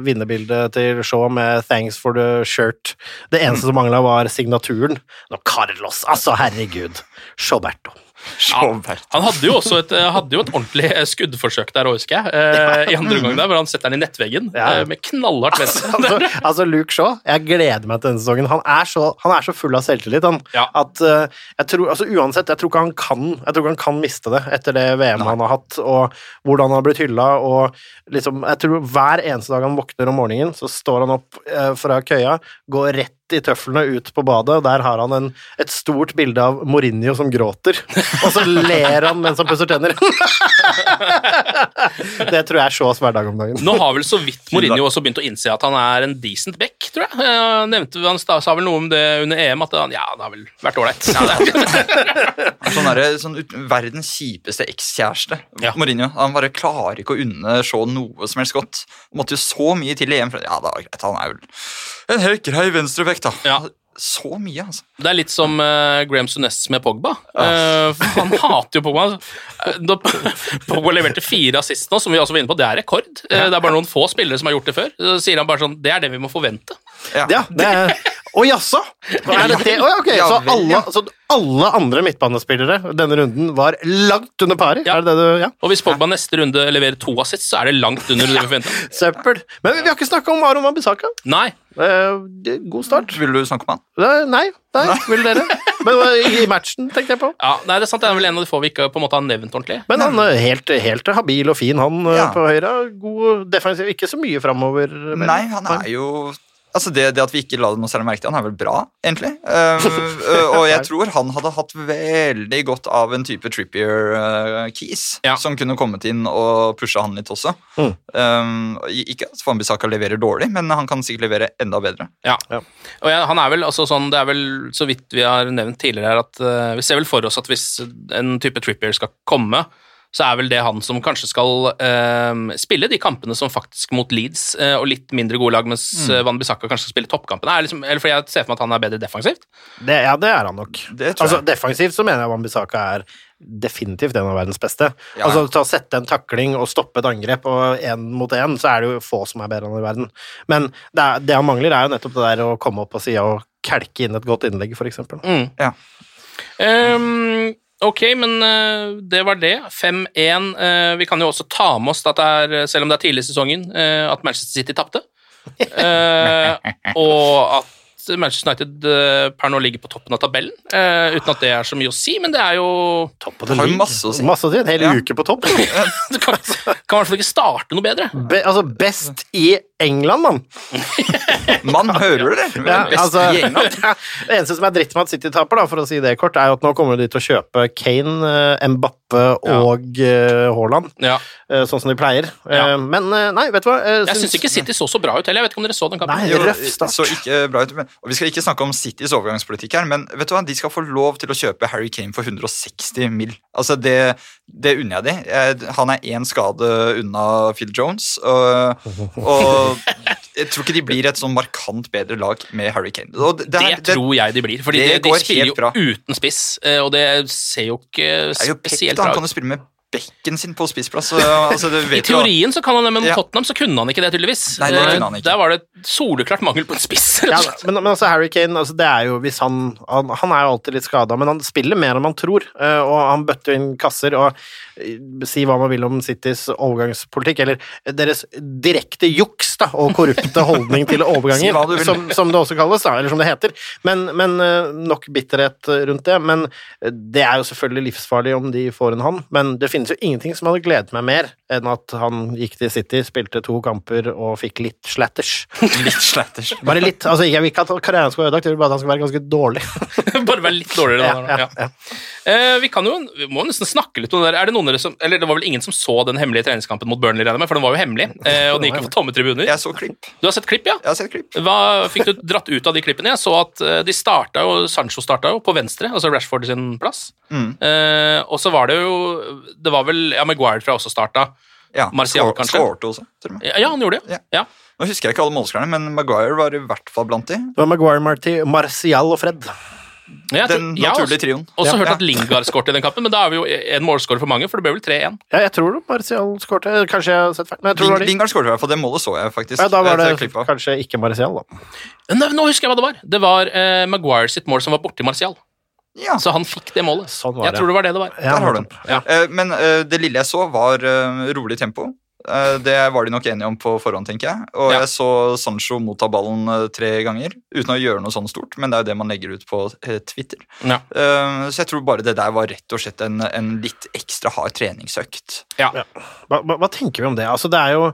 vinnerbildet til Shaw med 'thanks for the shirt', det eneste mm. som mangla, var signaturen. Nå, Carlos, altså, herregud. Shawberto. Ja, han hadde jo også et, hadde jo et ordentlig skuddforsøk der, husker jeg. Eh, I andre omgang der, hvor han setter den i nettveggen. Eh, med knallhardt venstre. Altså, altså, Luke Shaw, jeg gleder meg til denne sesongen. Han er så, han er så full av selvtillit han, ja. at jeg tror, altså Uansett, jeg tror, ikke han kan, jeg tror ikke han kan miste det etter det VM Nei. han har hatt, og hvordan han har blitt hylla. og liksom, jeg tror Hver eneste dag han våkner om morgenen, så står han opp fra køya, går rett i tøflene ut på badet, og der har han en, et stort bilde av Mourinho som gråter. Og så ler han mens han pusser tenner. det tror jeg er Shaws hverdag om dagen. Nå har vel så vidt Mourinho også begynt å innse at han er en decent back, tror jeg. Han, nevnte, han sa vel noe om det under EM, at han, ja, det har vel vært ålreit. Ja, sånn, der, sånn verdens kjipeste ekskjæreste. Ja. Mourinho. Han bare klarer ikke å unne Shaw noe som helst godt. Måtte jo så mye til i EM. For, ja, var greit, han er vel en helt grei venstrebekk, da. Ja så mye, altså. Det er litt som uh, Graham Sunes med Pogba. Uh, han hater jo Pogba. Eh, da Pogba leverte fire assist nå, som vi også var inne på, det er rekord. Uh, det er bare noen få spillere som har gjort det før. Så sier han bare sånn Det er det vi må forvente. Ja, ja det er Å jaså? Er. Så alle, så alle andre midtbanespillere denne runden var langt under paret? Ja. Det det ja. Og hvis Pogba neste runde leverer to assist, så er det langt under det vi forventa. Søppel. Men vi har ikke snakka om Aron Wambisaka. Nei. Uh, god start. Vil du snakke om han? Nei, nei, nei. vil dere? Men i matchen, tenkte jeg på. Ja, nei, det er sant, det er vel en av de få vi ikke på en måte har nevnt ordentlig. Men han er helt, helt habil og fin, han ja. på høyre. God defensiv, ikke så mye framover. Nei, han er jo Altså det, det, at vi ikke la det noe særlig merke til, han er vel bra, egentlig. Uh, og jeg tror han hadde hatt veldig godt av en type Trippier-keys, uh, ja. som kunne kommet inn og pusha han litt også. Mm. Um, ikke at Fambisaka leverer dårlig, men han kan sikkert levere enda bedre. Ja, ja. og jeg, han er vel altså sånn, Det er vel så vidt vi har nevnt tidligere her, at uh, vi ser vel for oss at hvis en type Trippier skal komme, så er vel det han som kanskje skal eh, spille de kampene som faktisk mot Leeds eh, og litt mindre gode lag, mens mm. Eh, Van Bissaka kanskje skal spille toppkampene. Liksom, eller fordi jeg ser for meg at han er bedre defensivt? Det, ja, det er han nok. Altså, defensivt så mener jeg Van Bissaka er definitivt en av verdens beste. Ja. Altså Til å sette en takling og stoppe et angrep og én mot én, så er det jo få som er bedre enn i verden. Men det, er, det, han mangler, er jo nettopp det der å komme opp på sida og kelke inn et godt innlegg, for eksempel. Mm. Ja. Um, Ok, men uh, det var det. 5-1. Uh, eh, vi kan jo også ta med oss at det er, selv om det er tidlig i sesongen, uh, at Manchester City tapte. og at Manchester United per nå ligger på toppen av tabellen. uten at det er så mye å si, men det er jo Topp det har masse å si. Masse å si. En hel ja. uke på topp. du kan, kan i hvert fall ikke starte noe bedre. Be, altså, best i England, mann. mann, hører du det? Ja, altså, det eneste som er dritt med at City taper, da, for å si det kort, er jo at nå kommer de til å kjøpe Kane, Mbappe og ja. Haaland, ja. sånn som de pleier. Ja. Men nei, vet du hva? Jeg syns ikke City så så bra ut heller. Jeg vet ikke om dere så den kampen. Nei, røff start. Så ikke bra ut, men, og Vi skal ikke snakke om Citys overgangspolitikk her, men vet du hva? de skal få lov til å kjøpe Harry Kane for 160 mill. Altså, det, det unner jeg de. Han er én skade unna Phil Jones. og, og jeg tror ikke de blir et sånn markant bedre lag med Harry Kane. Det, det, det, tror jeg de blir, for de, de spiller jo uten spiss, eh, og det ser jo ikke spesielt bra ut. Han kan jo spille med bekken sin på spissplass. Altså, I teorien så kan han det, men ja. Tottenham så kunne han ikke det, tydeligvis. Nei, det kunne han ikke. Der var det soleklart mangel på en spiss. Ja, men, men, altså Harry Kane, altså, det er jo hvis han, han, han er jo alltid litt skada, men han spiller mer enn man tror, eh, og han bøtter inn kasser. og si hva man vil om Citys overgangspolitikk, eller deres direkte juks da, og korrupte holdning til overganger, si som, som, det også kalles, da, eller som det heter. Men, men, eh, nok bitterhet rundt det. Men det er jo selvfølgelig livsfarlig om de får en han, men det finnes jo ingenting som hadde gledet meg mer enn at han gikk til City, spilte to kamper og fikk litt slatters. litt slatters. Bare litt. altså Jeg vil ikke at karrieren skal være ødelagt, jeg vil bare at han skal være ganske dårlig. bare være litt dårligere, da. Ja, ja, ja. Eh, vi kan jo vi må nesten snakke litt om det der. Er det noen av dere som Eller det var vel ingen som så den hemmelige treningskampen mot Burnley, for den var jo hemmelig, eh, og den gikk jo for tomme tribuner. Jeg så klipp. Du har sett klipp, ja? Jeg har sett klipp. Hva fikk du dratt ut av de klippene? Jeg så at eh, de starta jo, Sancho starta jo på venstre, altså Rashford sin plass. Mm. Eh, og så var det jo Det var vel Ja, Maguire tror jeg også starta. Ja, Martial, kanskje. Skårte også, tror jeg. Ja, han gjorde det. Ja. ja. Nå husker jeg ikke alle målskårerne, men Maguire var i hvert fall blant de. Det var Maguire, Marti, Martial og Fred. Ja, den naturlige trioen. Jeg har også, også hørt at Lingard skårte i den kampen, men da er vi jo en målskårer for mange, for det ble vel 3-1. Ja, jeg tror Martial skårte. Kanskje jeg har sett feil. Ling, Lingard skårte i hvert fall, det målet så jeg faktisk. Ja, Da var det kanskje ikke Martial, da. Nå, nå, husker jeg hva det var. Det var uh, Maguire sitt mål som var borti Martial. Ja. Så han fikk det målet. Sånn jeg tror det var det det var. Der har du den. Ja. Uh, men uh, det lille jeg så, var rolig tempo. Eh, det var de nok enige om på forhånd, tenker jeg. Og ja. jeg så Sancho motta ballen eh, tre ganger uten å gjøre noe sånn stort, men det er jo det man legger ut på eh, Twitter. Ja. Så jeg tror bare det der var rett og slett en, en litt ekstra hard treningsøkt. Ja. Hva, hva, tenker vi om det? Altså, det er jo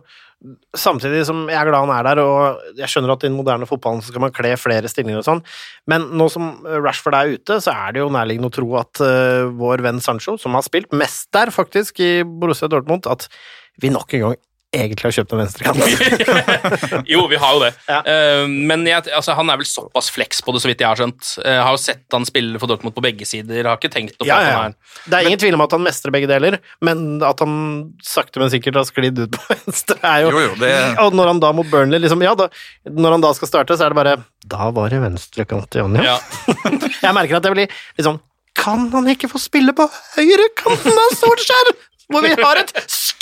Samtidig som jeg er glad han er der, og jeg skjønner at i den moderne fotballen så skal man kle flere stillinger og sånn, men nå som Rashford er ute, så er det jo nærliggende å tro at uh, vår venn Sancho, som har spilt mest der faktisk i Borussia Dortmund, at vi nok en gang egentlig har kjøpt en venstrekant. jo, vi har jo det. Ja. Uh, men jeg, altså, han er vel såpass flex på det, så vidt jeg har skjønt. Jeg uh, har jo sett han spille for Dortmund på begge sider. Har ikke tenkt noe ja, ja. han er Det er ingen men, tvil om at han mestrer begge deler, men at han sakte, men sikkert har sklidd ut på venstre, er jo, jo, jo det... Og når han da mot Burnley liksom, ja, da, Når han da skal starte, så er det bare Da var det venstrekant igjen, ja. jeg merker at jeg blir sånn kan han ikke få spille på høyrekanten av Solskjær? hvor vi har et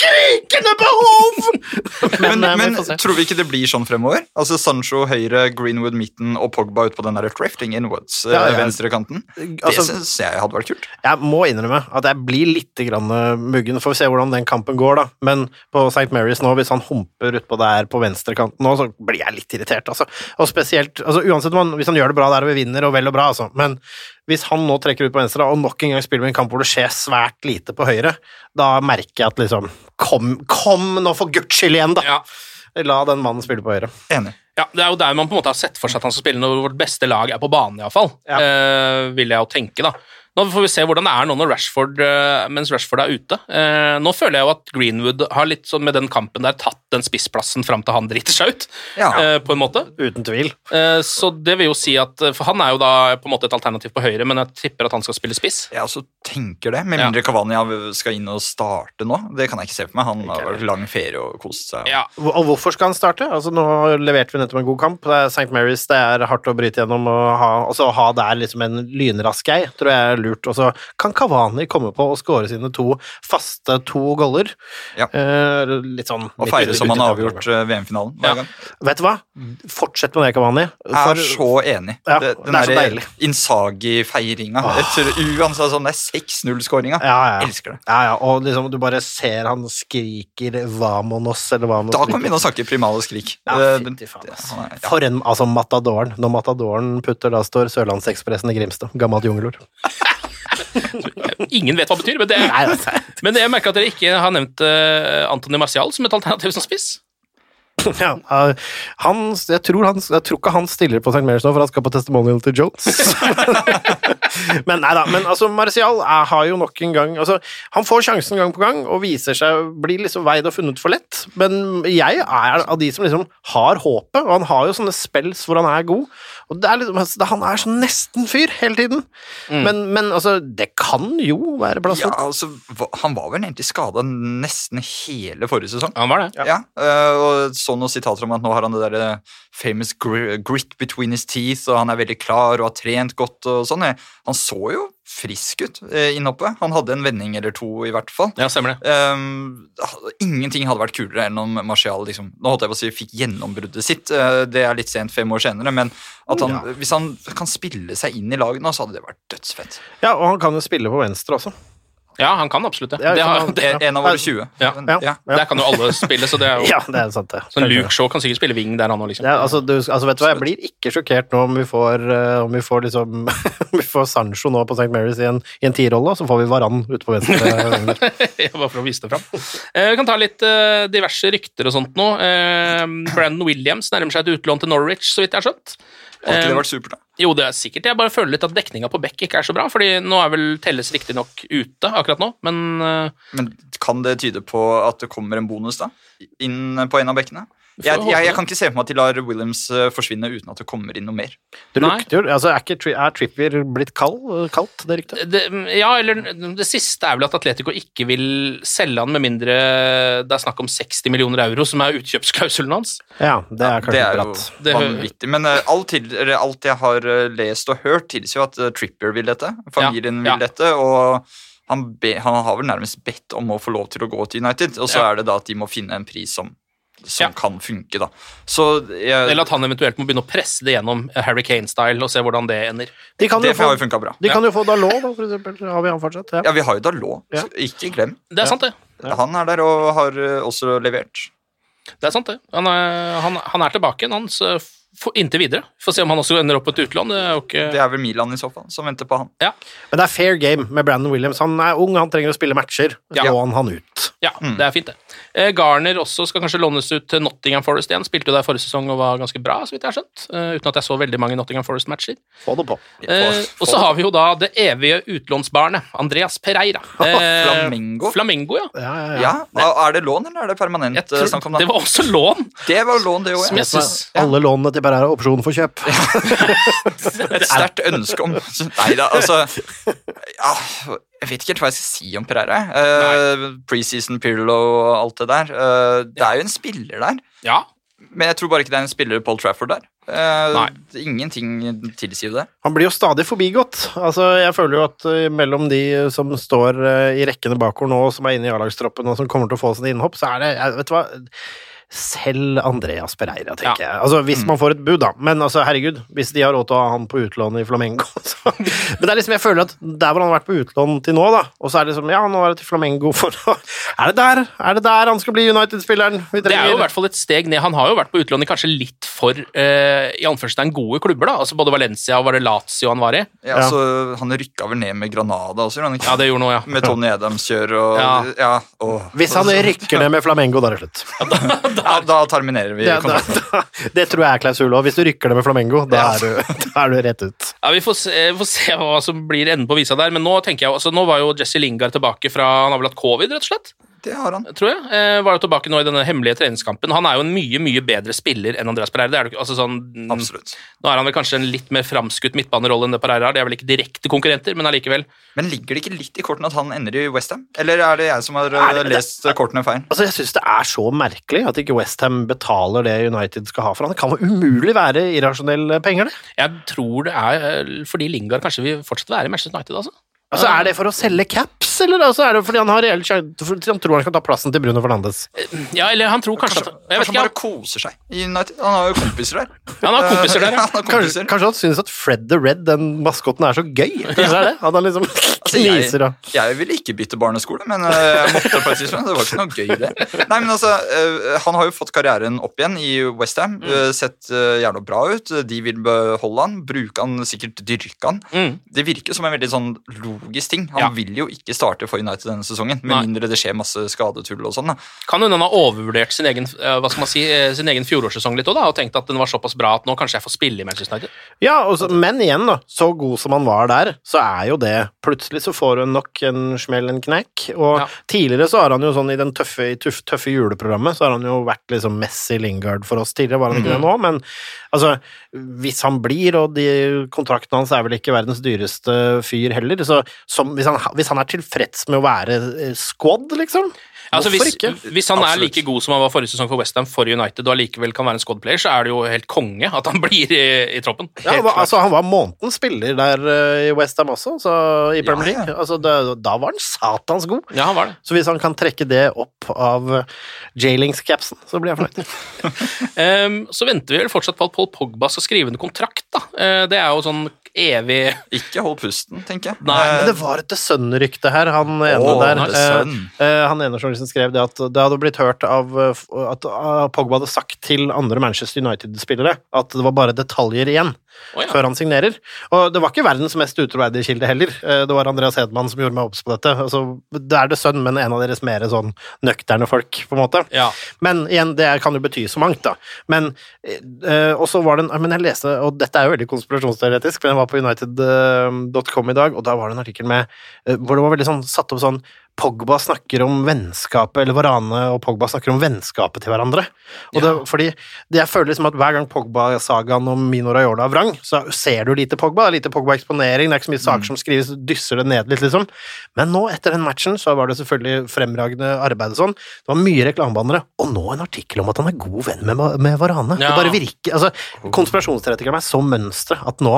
skrikende behov! Men, men, men tror vi ikke det blir sånn fremover? Altså Sancho høyre, Greenwood midten og Pogba ut på den der drifting inwards, ja, ja. venstrekanten. Altså, det syns jeg hadde vært kult. Jeg må innrømme at jeg blir litt grann muggen. Får vi se hvordan den kampen går, da. Men på St. Mary's nå, hvis han humper utpå der på venstrekanten nå, så blir jeg litt irritert, altså. Og spesielt altså, Uansett om han, hvis han gjør det bra der og vi vinner, og vel og bra, altså. Men hvis han nå trekker ut på venstre og nok en gang spiller med en kamp hvor det skjer svært lite på høyre, da merker jeg at liksom Kom, kom nå for guds skyld igjen, da! Ja. La den mannen spille på høyre. Enig. Ja, Det er jo der man på en måte har sett for seg at han skal spille når vårt beste lag er på banen, iallfall. Ja. Eh, vil jeg jo tenke, da. Nå får vi se hvordan det er nå når Rashford, eh, mens Rashford er ute. Eh, nå føler jeg jo at Greenwood har litt sånn med den kampen der tatt den spissplassen fram til han driter seg ut, ja. Eh, på en måte. Uten tvil. Så det vil jo si at For han er jo da på en måte et alternativ på høyre, men jeg tipper at han skal spille spiss. Jeg også tenker det, med mindre ja. Cavani skal inn og starte nå. Det kan jeg ikke se for meg. Han har vært lang ferie og kost seg. Ja. Og hvorfor skal han starte? Altså Nå leverte vi nettopp en god kamp. Det er St. Mary's, det er hardt å bryte gjennom og ha, altså, ha der liksom en lynrask ei, tror jeg lurt. Og så kan Kavani komme på å skåre sine to faste to goller. Ja. Eh, litt sånn Og feire som han har avgjort eh, VM-finalen hver ja. gang. Vet du hva? Fortsett med det, Kavani. For... Jeg er så enig. Ja, det, den derre Insagi-feiringa. Oh. Uansett sånn det er 6-0-skåringa. Ja, ja. Elsker det. Ja, ja. Og liksom, du bare ser han skriker 'Vamonos' eller hva Da kan vi begynne å snakke primale skrik. Ja, fytti faen. For en altså Matadoren. Når Matadoren putter, da står Sørlandsekspressen i Grimstad. Gammelt jungelord. Ingen vet hva det betyr, men, det, men jeg merker at dere ikke har nevnt Antony Anthony Marcial som et alternativ som spiss. Ja, han, jeg, tror han, jeg tror ikke han stiller på St. Mary's nå, for han skal på testimonial til Jones. men nei da, men altså, Martial er, har jo nok en gang altså, Han får sjansen gang på gang og viser seg blir liksom veid og funnet for lett, men jeg er av de som liksom har håpet, og han har jo sånne spells hvor han er god. Og det er liksom, altså, Han er sånn nesten-fyr hele tiden. Mm. Men, men, altså, det kan jo være plass ja, altså, Han var vel egentlig skada nesten hele forrige sesong. Han var det. Ja, ja uh, og så noen sitater om at nå har han det der eh, famous grit between his teeth, og han er veldig klar og har trent godt og sånn. Han så jo frisk ut uh, innhoppet. Han hadde en vending eller to, i hvert fall. Ja, stemmer det. Um, ingenting hadde vært kulere enn om Martial liksom, nå holdt jeg på å si, fikk gjennombruddet sitt. Uh, det er litt sent fem år senere, men han, ja. hvis han kan spille seg inn i laget nå, så hadde det vært dødsfett. Ja, og han kan jo spille på venstre også. Ja, han kan absolutt det. Ja, det, har, det er en av våre 20. Ja. Ja. Der kan jo alle spille, så det er jo Ja, det er sant, det. Så Luke Shaw kan sikkert spille wing der, han òg, liksom. Altså, du, altså, vet du hva, jeg blir ikke sjokkert nå om vi får, uh, om vi får liksom vi får Sancho nå på St. Mary's i en, i en tierrolle, og så får vi Varan ute på venstre. ja, bare for å vise det fram. Uh, vi kan ta litt uh, diverse rykter og sånt nå. Brandon Williams nærmer seg et utlån til Norwich, så vidt jeg har skjønt. Har ikke det vært supert, da? Jo, det er sikkert. Jeg bare føler litt at dekninga på Beck ikke er så bra. fordi nå er vel Telles riktignok ute akkurat nå, men uh... Men kan det tyde på at det kommer en bonus, da? Inn på en av bekkene? Jeg, jeg, jeg, kan ikke se for meg at de lar Williams eh, forsvinne uten at det kommer inn noe mer. Det lukter jo, altså Er, ikke, er Trippier blitt kald, kaldt, det ryktet? Ja, eller det siste er vel at Atletico ikke vil selge han med mindre det er snakk om 60 millioner euro, som er utkjøpsklausulen hans. Ja, det er kanskje ja, det er jo vanvittig. Men uh, alt, til, alt, jeg har uh, lest og hørt, tilsier jo at uh, Trippier vil dette. Familien ja, vil dette. og han, be, han, har vel nærmest bedt om å få lov til å gå til United, og så er det da at de må finne en pris som som ja. kan funke. da. Jeg, Eller at han eventuelt må begynne å presse det gjennom Harry Kane-style og se hvordan det ender. De det få, har jo funka bra. De kan jo få Dalot, da, for eksempel. Har vi han fortsatt? Ja, ja vi har jo Dalot. Ikke glem. Det er sant, det. Han er der og har eh, også levert. Det er sant, det. Han er, han, han er tilbake. Han inntil videre. Får se om han også ender opp på et utlån. Det er, ikke... det er vel Milan i så fall som venter på han. Ja. Men det er fair game med Brandon Williams. Han er ung, han trenger å spille matcher. Ja. Slå han han ut. Ja, mm. det er fint, det. Eh, Garner også skal kanskje lånes ut til Nottingham Forest igjen. Spilte jo der forrige sesong og var ganske bra, så vidt jeg har skjønt. Eh, uten at jeg så veldig mange Nottingham Forest-matcher. Få det på. Eh, og så har vi jo da det evige utlånsbarnet, Andreas Pereira. Eh, Flamengo? Flamengo, ja. Ja, ja, ja. Ja, Er det lån, eller er det permanent? Jeg tror, det var også lån. Det var lån, det òg. Alle lånene til Pereira er opsjon for kjøp. Et sterkt ønske om Nei da, altså ja, Jeg vet ikke helt hva jeg skal si om Pereira. Uh, Preseason Pirlo og alt det der. Uh, det er jo en spiller der, Ja. men jeg tror bare ikke det er en spiller Paul Trafford der. Uh, Nei. Ingenting tilsier det. Han blir jo stadig forbigått. Altså, jeg føler jo at eh, mellom de som står eh, i rekkene bakover nå, som er inne i A-lagstroppen og som kommer til å få sine innhopp, så er det jeg, Vet du hva selv Andreas Pereira, tenker Ja. jeg. Altså, Hvis man får et bud, da. Men altså, herregud, hvis de har råd til å ha han på utlån i Flamengo så. Men det er liksom, jeg føler at der hvor han har vært på utlån til nå, da, og så er det liksom Ja, nå er det til Flamengo for å Er det der? Er det der han skal bli United-spilleren Det er jo i hvert fall et steg ned. Han har jo vært på utlån i kanskje litt for uh, i anførselstegn gode klubber. da, altså Både Valencia og var det Lazio han var i. Ja, Ja. Han rykka vel ned med Granada også, han ikke? Ja, det gjorde noe, ja. Med Tony Adams-kjør og Ja. Ja, åh. Hvis han rykker ned med Flamengo, da er det slutt. ja, Da terminerer vi Ja, da, kontrakten. da, det tror jeg er klausul òg. Hvis du rykker det med Flamengo, da er du, da er du rett ut. Ja, Vi får se, vi får se hva som blir enden på visa der, men nå tenker jeg, altså, nå var jo Jesse Lingard tilbake fra Han har vel hatt covid, rett og slett? Det har han. tror jeg. Eh, var jo tilbake nå i denne hemmelige treningskampen. Han er jo en mye mye bedre spiller enn Andreas Pereira. Det er det altså sånn, Absolutt. Nå er han vel kanskje en litt mer framskutt midtbanerolle enn det Pereira har. De er vel ikke direkte konkurrenter, men allikevel. Men ligger det ikke litt i kortene at han ender i Westham? Eller er det jeg som har det- lest kortene feil? Altså, Jeg syns det er så merkelig at ikke Westham betaler det United skal ha for han. Det kan jo umulig være irrasjonelle penger, det. Jeg tror det er eh, fordi Lingard kanskje vil fortsatt være i Manchester United, altså. Altså, Er det for å selge caps, eller altså, er det fordi han har reell Han tror han skal ta plassen til Bruno Fernandes? Ja, eller han tror kanskje, Kanskje, at kanskje han bare koser seg i United? Han har jo kompiser der. han har kompiser der, ja. han har Kanskje, kompiser. kanskje han syns at Fred the Red, den maskoten, er så gøy? Kanskje det er det? At han liksom Altså, jeg, kniser og jeg ville ikke bytte barneskole, men øh, jeg måtte på et tidspunkt. Det var ikke noe gøy, det. Nei, men altså, øh, Han har jo fått karrieren opp igjen i Westham. Mm. sett gjerne jævla bra ut. De vil beholde han, bruke han, sikkert dyrke han. Mm. Det virker som en veldig sånn logisk ting. Han Ja. vil jo ikke starte for United denne sesongen, med Nei. mindre det skjer masse skadetull og sånn. Kan hende han har overvurdert sin egen, eh, hva skal man si, eh, sin egen fjorårssesong litt òg, og tenkt at den var såpass bra at nå kanskje jeg får spille i Manchester United. Ja, også, men igjen, da. Så god som han var der, så er jo det Plutselig så får hun nok en smell, en knekk. Og Ja. tidligere så har han jo sånn i den tøffe, i tuff, tøffe juleprogrammet, så har han jo vært liksom Messi Lingard for oss. Tidligere var han ikke det nå, men altså Hvis han blir, og de kontrakten hans er vel ikke verdens dyreste fyr heller, så som, hvis, han, hvis han er tilfreds med å være eh, squad, liksom Altså, Hvorfor hvis, ikke? hvis han er like god som han var forrige sesong for Westham for United, og allikevel kan være en squad-player, så er det jo helt konge at han blir i, i troppen. Ja, han var, altså, han var månedens spiller der uh, i Westham også, så, i Premier Ja, ja. League. Altså, det, da var han satans god. Ja, han var det. Så hvis han kan trekke det opp av uh, J-Links-capsen, så blir jeg fornøyd. um, så venter vi vel fortsatt på at Paul Pogba skal skrive en kontrakt, da. Uh, det er jo sånn evig Ikke hold pusten, tenker jeg. Nei, Eh, Men det var et The Sun-rykte her, han ene Åh, der. Eh, eh, han ene journalisten skrev det at det hadde blitt hørt av eh, at uh, Pogba hadde sagt til andre Manchester United-spillere at det var bare detaljer igjen Oh, ja. før han signerer. Og det var ikke verdens mest utroverdige kilde heller. Eh, Det var Andreas Hedman som gjorde meg obs på dette. Altså, det er The Sun, men en av deres mer sånn nøkterne folk, på en måte. Ja. Men igjen, det kan jo bety så mangt, da. Men eh, Og så var det en Men jeg leste, og dette er jo veldig konspirasjonsteoretisk, men det var på united.com i dag, og da var det en artikkel med eh, hvor det var veldig sånn satt opp sånn Pogba snakker om vennskapet, eller Varane og Pogba snakker om vennskapet til hverandre. Og det, fordi det jeg føler liksom at hver gang Pogba-sagaen om Mino Raiola er vrang, så ser du lite Pogba. Det er lite Pogba-eksponering, det er ikke så mye saker som skrives, dysser det ned litt, liksom. Men nå, etter den matchen, så var det selvfølgelig fremragende arbeid og sånn. Det var mye reklamebannere, og nå en artikkel om at han er god venn med, med Varane. Ja. Det bare virker Altså, konspirasjonsteoretikeren er så mønstre at nå,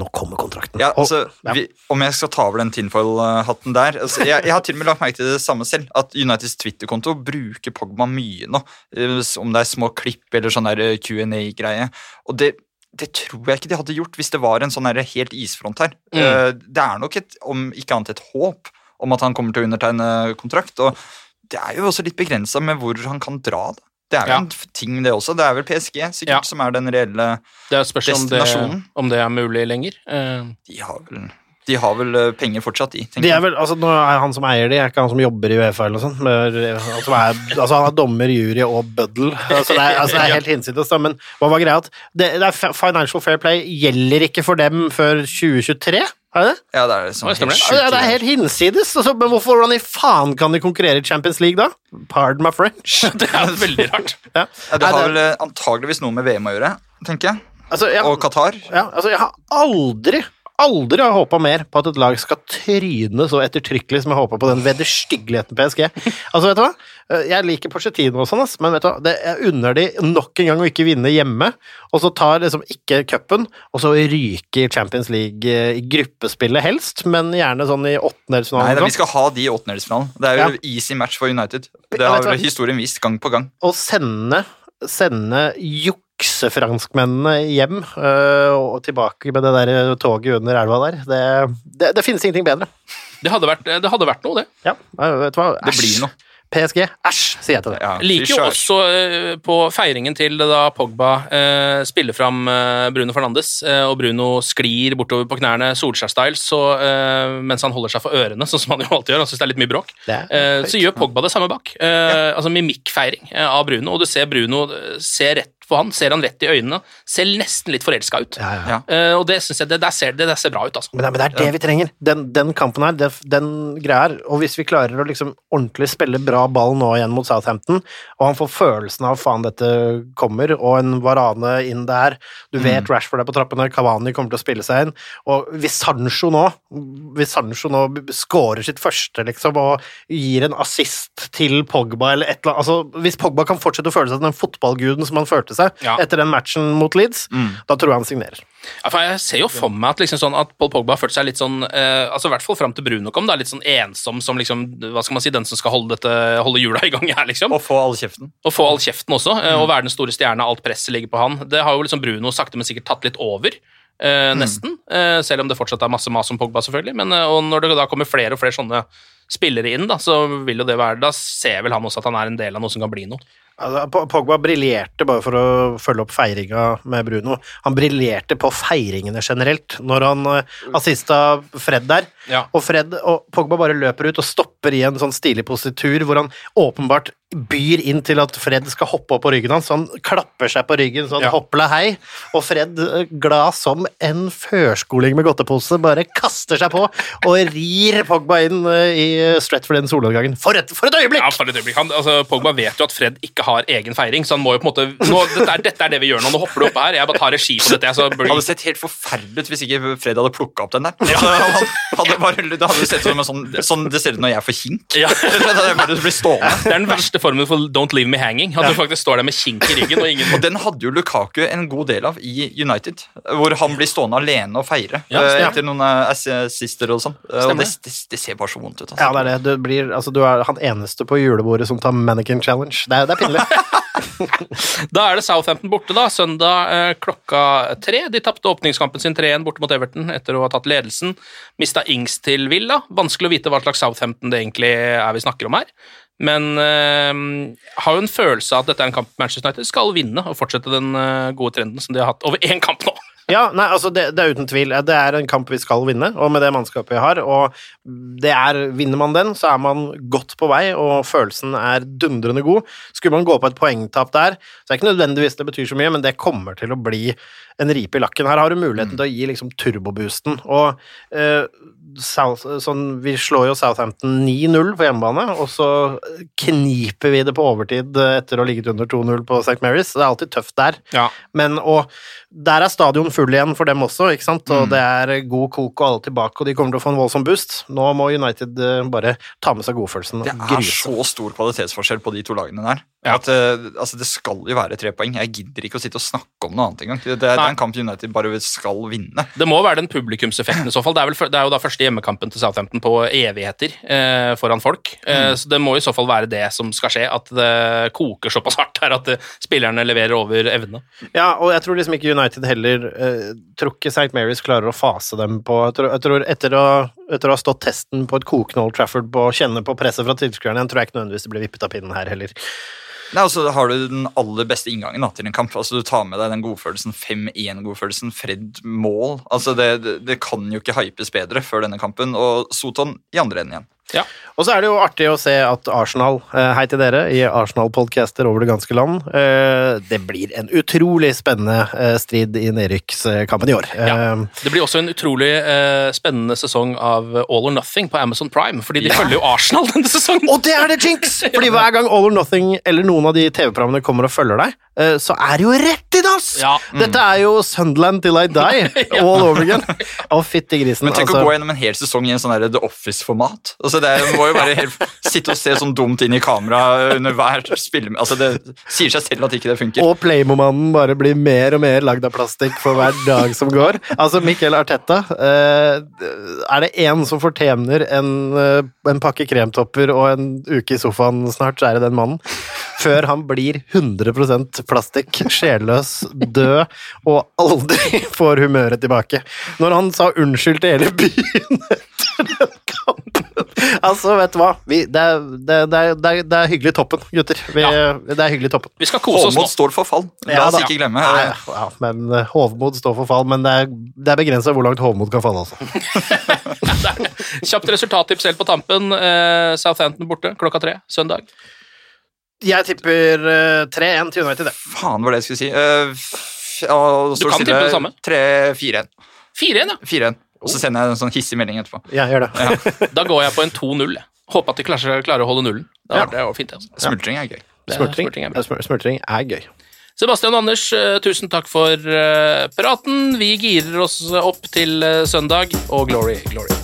nå kommer kontrakten. Ja, Og- altså, ja. Vi, om jeg skal ta over den tinfoil-hatten der altså, jeg, jeg har til og med lagt merke til det samme selv. At Uniteds Twitter-konto bruker Pogba mye nå. eh, Om det er små klipp eller sånn eh, Q&A-greie. Og det, det tror jeg ikke de hadde gjort hvis det var en sånn helt isfront her. Mm. Eh, Det er nok et, om ikke annet et håp om at han kommer til å undertegne kontrakt. Og det er jo også litt begrensa med hvor han kan dra. da. Det er jo Ja. en ting, det også. Det er vel PSG sikkert Ja. som er den reelle Det spørs om det, om det er mulig lenger. Eh, De har vel De har vel eh, penger fortsatt, de. De er vel, altså, nå er han som eier de, er ikke han som jobber i Uefa eller noe sånt. Men, han, som er, altså, han er dommer, jury og bøddel. Altså, det er, altså, det er helt hinsides, da. Men hva var greia? Det, det er Financial Fair Play gjelder ikke for dem før 2023? Er det? Ja, det er liksom helt det? sjukt Ja, det er helt hinsides. Altså, men hvorfor, hvordan i faen kan de konkurrere i Champions League da? Pardon my French. Det er veldig rart. Ja. Ja, det har vel eh, antageligvis noe med VM å gjøre, tenker jeg. altså, jeg, Og Qatar. ja, altså, jeg har aldri Aldri har håpa mer på at et lag skal tryne så ettertrykkelig som jeg håpa på den vederstyggeligheten PSG. Altså, vet du hva? Eh, Jeg liker Porcetino og sånn, men vet du hva? Det, jeg unner de nok en gang å ikke vinne hjemme, og så tar liksom ikke cupen, og så ryker Champions League eh, i gruppespillet helst, men gjerne sånn i Nei, åttendelsfinalen. da, og vi skal ha de i åttendelsfinalen. Det er jo Ja. easy match for United. Det har historien vist gang på gang. Å sende, sende juksefranskmennene hjem øh, og tilbake med det der toget under elva der, det, det, det finnes ingenting bedre. Det hadde vært, det hadde vært noe, det. Ja, vet du hva? Det blir noe. PSG, æsj, sier jeg til det. Ja, liker jo også uh, på feiringen til da Pogba uh, spiller fram uh, Bruno Fernandes, eh, og Bruno sklir bortover på knærne Solskjær-style så, eh, mens han holder seg for ørene, sånn som han jo alltid gjør. Han syns det er litt mye bråk. Eh, så gjør Pogba det samme bak. Ja. Altså mimikkfeiring eh, av Bruno, og du ser Bruno eh, ser rett på han, ser han rett i øynene, ser nesten litt forelska ut. Ja, ja. Eh, og det syns jeg det der, ser, det der ser bra ut, altså. Men det, men det er det vi trenger. Den, den kampen her, det, den greia her. Og hvis vi klarer å liksom ordentlig spille bra ball nå igjen mot Southampton, og han får følelsen av faen dette kommer, og en Varane inn der Du vet Rashford er på trappene, Cavani kommer til å spille seg inn, og hvis Sancho nå Hvis Sancho nå scorer sitt første, liksom, og gir en assist til Pogba eller et eller annet altså, Hvis Pogba kan fortsette å føle seg som den fotballguden som han følte seg Ja. etter den matchen mot Leeds, da tror jeg han signerer. Ja, for jeg ser jo for meg at, liksom sånn at Paul Pogba har følt seg litt sånn eh, altså I hvert fall fram til Bruno kom, da, litt sånn ensom som liksom, hva skal man si, den som skal holde, dette, holde hjula i gang her, liksom. Og få all kjeften. Og få all kjeften også, eh, og være den store stjerna, alt presset ligger på han. Det har jo liksom Bruno sakte, men sikkert tatt litt over. eh, nesten, eh, selv om det fortsatt er masse mas om Pogba, selvfølgelig. Men, eh, og når det da kommer flere og flere sånne spillere inn, da, så vil jo det være Da ser vel han også at han er en del av noe som kan bli noe. Altså, Pogba briljerte, bare for å følge opp feiringa med Bruno, han briljerte på feiringene generelt, når han uh, assista Fred der. Ja. Og Fred og Pogba bare løper ut og stopper i en sånn stilig positur hvor han åpenbart byr inn til at Fred skal hoppe opp på ryggen hans, så han klapper seg på ryggen sånn Ja. hoppla hei, og Fred, eh, glad som en førskoling med godtepose, bare kaster seg på og rir Pogba inn i i for den soloppgangen. For et, for et øyeblikk! Ja, for et øyeblikk. Han, altså, Pogba vet jo at Fred ikke har egen feiring, så han må jo på en måte nå, dette, er, dette er det vi gjør nå. Nå hopper du oppe her. Jeg bare tar regi på dette. Så Det hadde sett helt forferdelig ut hvis ikke Fred hadde plukka opp den der. Altså, han hadde bare, det hadde sett ut som en sånn, sånn det ser ut når jeg får kink. Ja. Det er det, det det, det, det er den verste formen for don't leave me hanging. At du faktisk står der med kink i ryggen og ingen Og den hadde jo Lukaku en god del av i United, hvor han blir stående alene og feire Ja, eh, etter noen eh, assister og sånn. Eh, Og det, det, det ser bare så vondt ut. Altså. Ja, det er det. Du, blir, altså, du er han eneste på julebordet som tar mannequin challenge. Det er, det er pinlig. Da er det Southampton borte, da. Søndag eh, klokka tre. De tapte åpningskampen sin 3-1 borte mot Everton etter å ha tatt ledelsen. Mista Ings til Villa. Vanskelig å vite hva slags Southampton det egentlig er vi snakker om her. Men øh, har jo en følelse av at dette er en kamp Manchester United skal vinne og fortsette den eh, gode trenden som de har hatt over én kamp nå. Ja, nei, altså det, det er uten tvil. Det er en kamp vi skal vinne, og med det mannskapet vi har. Og det er, vinner man den, så er man godt på vei, og følelsen er dundrende god. Skulle man gå på et poengtap der, så er det ikke nødvendigvis det betyr så mye, men det kommer til å bli en ripe i lakken. Her har du muligheten til å gi liksom turboboosten. Og eh, South, sånn, vi slår jo Southampton 9-0 på hjemmebane, og så kniper vi det på overtid etter å ha ligget under 2-0 på St. Mary's. Det er alltid tøft der. Ja. Men og der er stadion full igjen for dem også, ikke sant? Mm. og det er god kok og alle tilbake, og de kommer til å få en voldsom boost. Nå må United eh, bare ta med seg godfølelsen Det er grise. så stor kvalitetsforskjell på de to lagene der. Ja. At, eh, altså, det skal jo være tre poeng. Jeg gidder ikke å sitte og snakke om noe annet engang. Det, det er en kamp United bare skal vinne. Det må være den publikumseffekten i så fall. Det er, vel, det er jo da første hjemmekampen til Southampton på evigheter eh, foran folk. Eh, Så det må i så fall være det som skal skje, at det koker såpass hardt her at eh, spillerne leverer over evne. Ja, og jeg tror liksom ikke United heller eh, tror ikke St. Mary's klarer å fase dem på Jeg tror, jeg tror etter, å, etter å ha stått testen på et kokende Old Trafford på å kjenne på presset fra tilskuerne igjen, tror jeg ikke nødvendigvis det blir vippet av pinnen her heller. Nei, altså har du den aller beste inngangen da, til en kamp. Altså Du tar med deg den godfølelsen, 5-1-godfølelsen, Fred mål. Altså det, det, det, kan jo ikke hypes bedre før denne kampen. Og Soton i andre enden igjen. Ja. Og så er det jo artig å se at Arsenal, eh, hei til dere, i Arsenal-podcaster over det ganske land, eh, det blir en utrolig spennende eh, strid i nedrykkskampen i år. Ja. Det blir også en utrolig spennende sesong av All or Nothing på Amazon Prime, fordi de ja. følger jo Arsenal denne sesongen. Og det er det jinx! Fordi hver gang All or Nothing eller noen av de TV-programmene kommer og følger deg, så er det jo rett i dass! Ja. Mm. Dette er jo Sunderland till I die all over again. Å, fytti grisen. Men tenk altså. å gå gjennom en hel sesong i en sånn The Office-format. Altså, det må jo bare helt, sitte og se sånn dumt inn i kamera under hver spill. Altså, det sier seg selv at ikke det funker. Og Playmo-mannen bare blir mer og mer lagd av plastikk for hver dag som går. Altså, Mikkel Arteta eh, Er det én som fortjener en, eh, en pakke kremtopper og en uke i sofaen snart, så er det den mannen. Før han blir 100% plastikk, sjelløs, død og aldri får humøret tilbake. Når han sa unnskyld til hele byen etter den kampen altså, vet du hva? Vi, det, er, det, er, det, er, det, er, hyggelig toppen, gutter. Vi, ja. Det er hyggelig toppen. Vi skal kose oss nå. Hovmod står for fall. La oss ikke glemme. Nei, ja, men uh, Hovmod står for fall, men det er, det er begrensa hvor langt Hovmod kan falle, altså. Kjapt resultattips helt på tampen. Uh, Southampton borte klokka tre søndag. Jeg tipper uh, 3-1 til United, det. Faen, var det jeg skulle si. Ja, du kan tippe det samme. 3-4-1. 4-1, ja. 4-1. Og så sender jeg en sånn hissig melding etterpå. Ja, gjør det. Ja. Da går jeg på en 2-0. Håper at de klarer, klarer, å holde nullen. Det ja. er fint. Altså. Smultring er gøy. Smultring, smultring, er, smultring er gøy. Sebastian og Anders, eh, tusen takk for uh, praten. Vi girer oss opp til uh, søndag, og glory, glory.